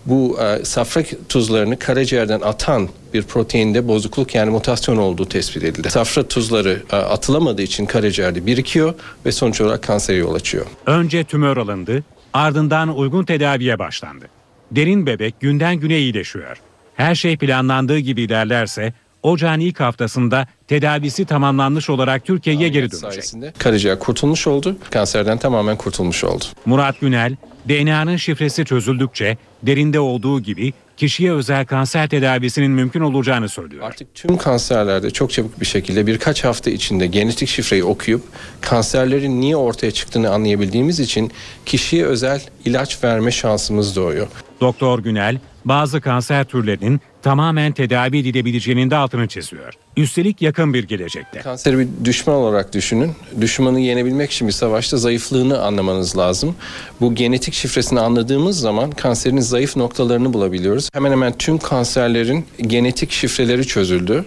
S21: bu e, safra tuzlarını karaciğerden atan bir proteinde bozukluk yani mutasyon olduğu tespit edildi. Safra tuzları e, atılamadığı için karaciğerde birikiyor ve sonuç olarak kansere yol açıyor.
S6: Önce tümör alındı, ardından uygun tedaviye başlandı. Derin bebek günden güne iyileşiyor. Her şey planlandığı gibi ilerlerse ocağın ilk haftasında tedavisi tamamlanmış olarak Türkiye'ye geri dönecek.
S21: Sayesinde karaciğer kurtulmuş oldu, kanserden tamamen kurtulmuş oldu.
S6: Murat Günel, DNA'nın şifresi çözüldükçe derinde olduğu gibi kişiye özel kanser tedavisinin mümkün olacağını söylüyor.
S21: Artık tüm kanserlerde çok çabuk bir şekilde birkaç hafta içinde genetik şifreyi okuyup kanserlerin niye ortaya çıktığını anlayabildiğimiz için kişiye özel ilaç verme şansımız doğuyor.
S6: Doktor Günel, bazı kanser türlerinin tamamen tedavi edilebileceğinin de altını çiziyor. Üstelik yakın bir gelecekte.
S21: Kanseri bir düşman olarak düşünün. Düşmanı yenebilmek için bir savaşta zayıflığını anlamanız lazım. Bu genetik şifresini anladığımız zaman kanserin zayıf noktalarını bulabiliyoruz. Hemen hemen tüm kanserlerin genetik şifreleri çözüldü.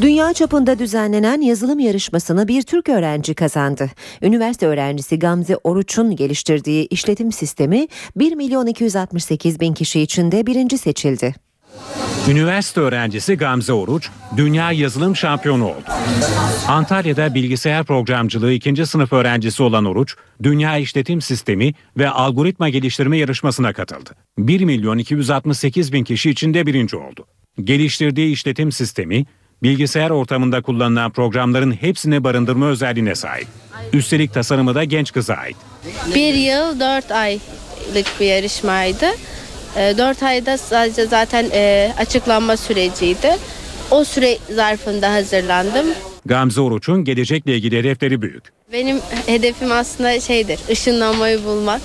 S2: Dünya çapında düzenlenen yazılım yarışmasını bir Türk öğrenci kazandı. Üniversite öğrencisi Gamze Oruç'un geliştirdiği işletim sistemi 1 milyon 268 bin kişi içinde birinci seçildi.
S6: Üniversite öğrencisi Gamze Oruç, dünya yazılım şampiyonu oldu. Antalya'da bilgisayar programcılığı ikinci sınıf öğrencisi olan Oruç, dünya işletim sistemi ve algoritma geliştirme yarışmasına katıldı. 1 milyon 268 bin kişi içinde birinci oldu. Geliştirdiği işletim sistemi, bilgisayar ortamında kullanılan programların hepsini barındırma özelliğine sahip. Üstelik tasarımı da genç kıza ait.
S22: Bir yıl dört aylık bir yarışmaydı. E, Dört ayda sadece zaten e, açıklanma süreciydi. O süre zarfında hazırlandım.
S6: Gamze Oruç'un gelecekle ilgili hedefleri büyük.
S22: Benim hedefim aslında şeydir, ışınlanmayı bulmak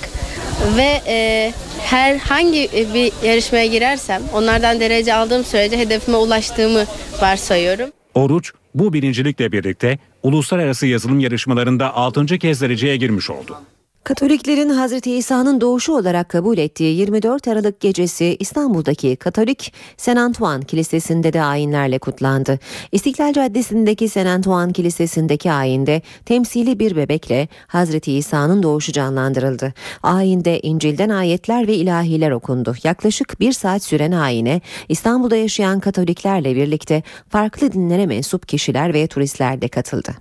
S22: ve e, herhangi bir yarışmaya girersem onlardan derece aldığım sürece hedefime ulaştığımı varsayıyorum.
S6: Oruç bu birincilikle birlikte uluslararası yazılım yarışmalarında 6. kez dereceye girmiş oldu.
S2: Katoliklerin Hazreti İsa'nın doğuşu olarak kabul ettiği 24 Aralık gecesi İstanbul'daki Katolik Saint Antoine Kilisesi'nde de ayinlerle kutlandı. İstiklal Caddesi'ndeki Saint Antoine Kilisesi'ndeki ayinde temsili bir bebekle Hazreti İsa'nın doğuşu canlandırıldı. Ayinde İncil'den ayetler ve ilahiler okundu. Yaklaşık bir saat süren ayine İstanbul'da yaşayan Katoliklerle birlikte farklı dinlere mensup kişiler ve turistler de katıldı.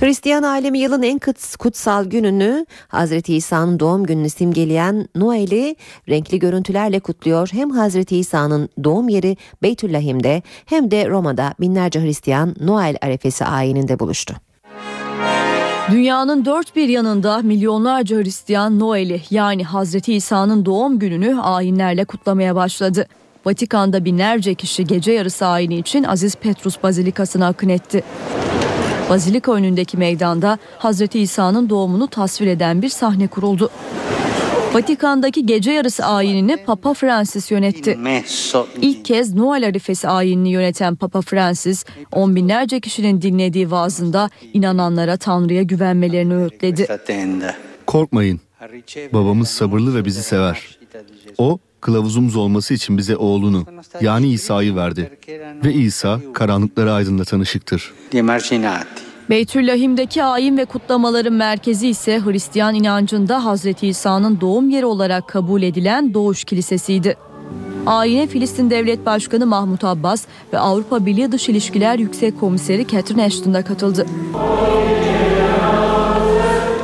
S2: Hristiyan alemi yılın en kuts- kutsal gününü Hazreti İsa'nın doğum gününü simgeleyen Noel'i renkli görüntülerle kutluyor. Hem Hazreti İsa'nın doğum yeri Beytüllahim'de hem de Roma'da binlerce Hristiyan Noel arefesi ayininde buluştu.
S18: Dünyanın dört bir yanında milyonlarca Hristiyan Noel'i yani Hazreti İsa'nın doğum gününü ayinlerle kutlamaya başladı. Vatikan'da binlerce kişi gece yarısı ayini için Aziz Petrus Bazilikası'na akın etti. Bazilika önündeki meydanda Hazreti İsa'nın doğumunu tasvir eden bir sahne kuruldu. Vatikan'daki gece yarısı ayinini Papa Francis yönetti. İlk kez Noel Arifesi ayinini yöneten Papa Francis, on binlerce kişinin dinlediği vaazında inananlara Tanrı'ya güvenmelerini öğütledi.
S23: Korkmayın. Babamız sabırlı ve bizi sever. O kılavuzumuz olması için bize oğlunu yani İsa'yı verdi. Ve İsa karanlıkları aydınlatan ışıktır.
S18: Beytüllahim'deki ayin ve kutlamaların merkezi ise Hristiyan inancında Hazreti İsa'nın doğum yeri olarak kabul edilen Doğuş Kilisesi'ydi. Ayine Filistin Devlet Başkanı Mahmut Abbas ve Avrupa Birliği Dış İlişkiler Yüksek Komiseri Catherine Ashton da katıldı.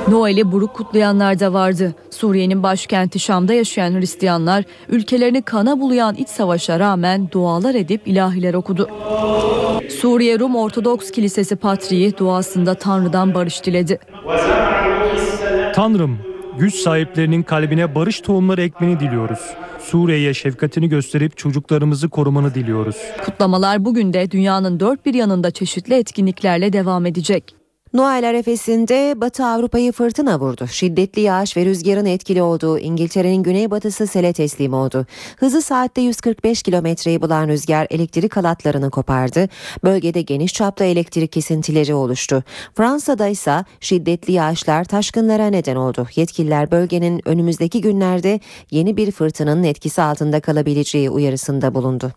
S18: Noel'i buruk kutlayanlar da vardı. Suriye'nin başkenti Şam'da yaşayan Hristiyanlar ülkelerini kana bulayan iç savaşa rağmen dualar edip ilahiler okudu. Suriye Rum Ortodoks Kilisesi Patriği duasında Tanrı'dan barış diledi.
S24: Tanrım, güç sahiplerinin kalbine barış tohumları ekmeni diliyoruz. Suriye'ye şefkatini gösterip çocuklarımızı korumanı diliyoruz.
S18: Kutlamalar bugün de dünyanın dört bir yanında çeşitli etkinliklerle devam edecek.
S2: Noel arefesinde Batı Avrupa'yı fırtına vurdu. Şiddetli yağış ve rüzgarın etkili olduğu İngiltere'nin güneybatısı sele teslim oldu. Hızı saatte 145 kilometreyi bulan rüzgar elektrik halatlarını kopardı. Bölgede geniş çapta elektrik kesintileri oluştu. Fransa'da ise şiddetli yağışlar taşkınlara neden oldu. Yetkililer bölgenin önümüzdeki günlerde yeni bir fırtınanın etkisi altında kalabileceği uyarısında bulundu.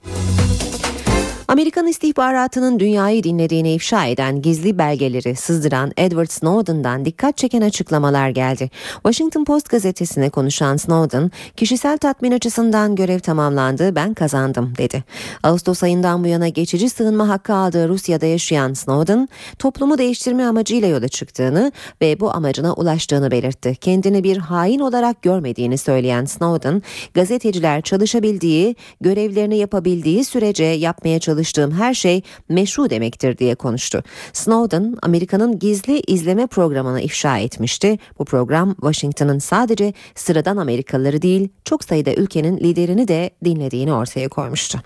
S2: Amerikan istihbaratının dünyayı dinlediğini ifşa eden gizli belgeleri sızdıran Edward Snowden'dan dikkat çeken açıklamalar geldi. Washington Post gazetesine konuşan Snowden, kişisel tatmin açısından görev tamamlandı, ben kazandım dedi. Ağustos ayından bu yana geçici sığınma hakkı aldığı Rusya'da yaşayan Snowden, toplumu değiştirme amacıyla yola çıktığını ve bu amacına ulaştığını belirtti. Kendini bir hain olarak görmediğini söyleyen Snowden, gazeteciler çalışabildiği, görevlerini yapabildiği sürece yapmaya çalıştığı çalıştığım her şey meşru demektir diye konuştu. Snowden Amerika'nın gizli izleme programını ifşa etmişti. Bu program Washington'ın sadece sıradan Amerikalıları değil çok sayıda ülkenin liderini de dinlediğini ortaya koymuştu.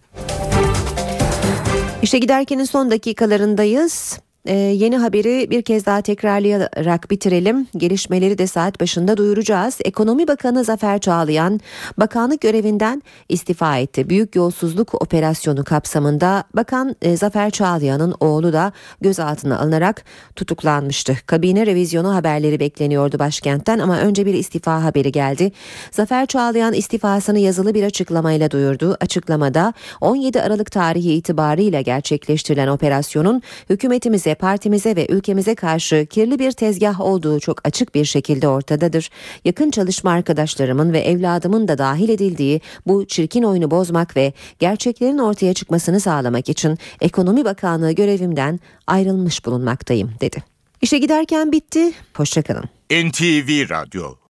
S2: İşte giderkenin son dakikalarındayız. Ee, yeni haberi bir kez daha tekrarlayarak bitirelim. Gelişmeleri de saat başında duyuracağız. Ekonomi Bakanı Zafer Çağlayan bakanlık görevinden istifa etti. Büyük yolsuzluk operasyonu kapsamında Bakan e, Zafer Çağlayan'ın oğlu da gözaltına alınarak tutuklanmıştı. Kabine revizyonu haberleri bekleniyordu başkentten ama önce bir istifa haberi geldi. Zafer Çağlayan istifasını yazılı bir açıklamayla duyurdu. Açıklamada 17 Aralık tarihi itibarıyla gerçekleştirilen operasyonun hükümetimize partimize ve ülkemize karşı kirli bir tezgah olduğu çok açık bir şekilde ortadadır. Yakın çalışma arkadaşlarımın ve evladımın da dahil edildiği bu çirkin oyunu bozmak ve gerçeklerin ortaya çıkmasını sağlamak için Ekonomi Bakanlığı görevimden ayrılmış bulunmaktayım dedi. İşe giderken bitti. Hoşçakalın.
S1: NTV Radyo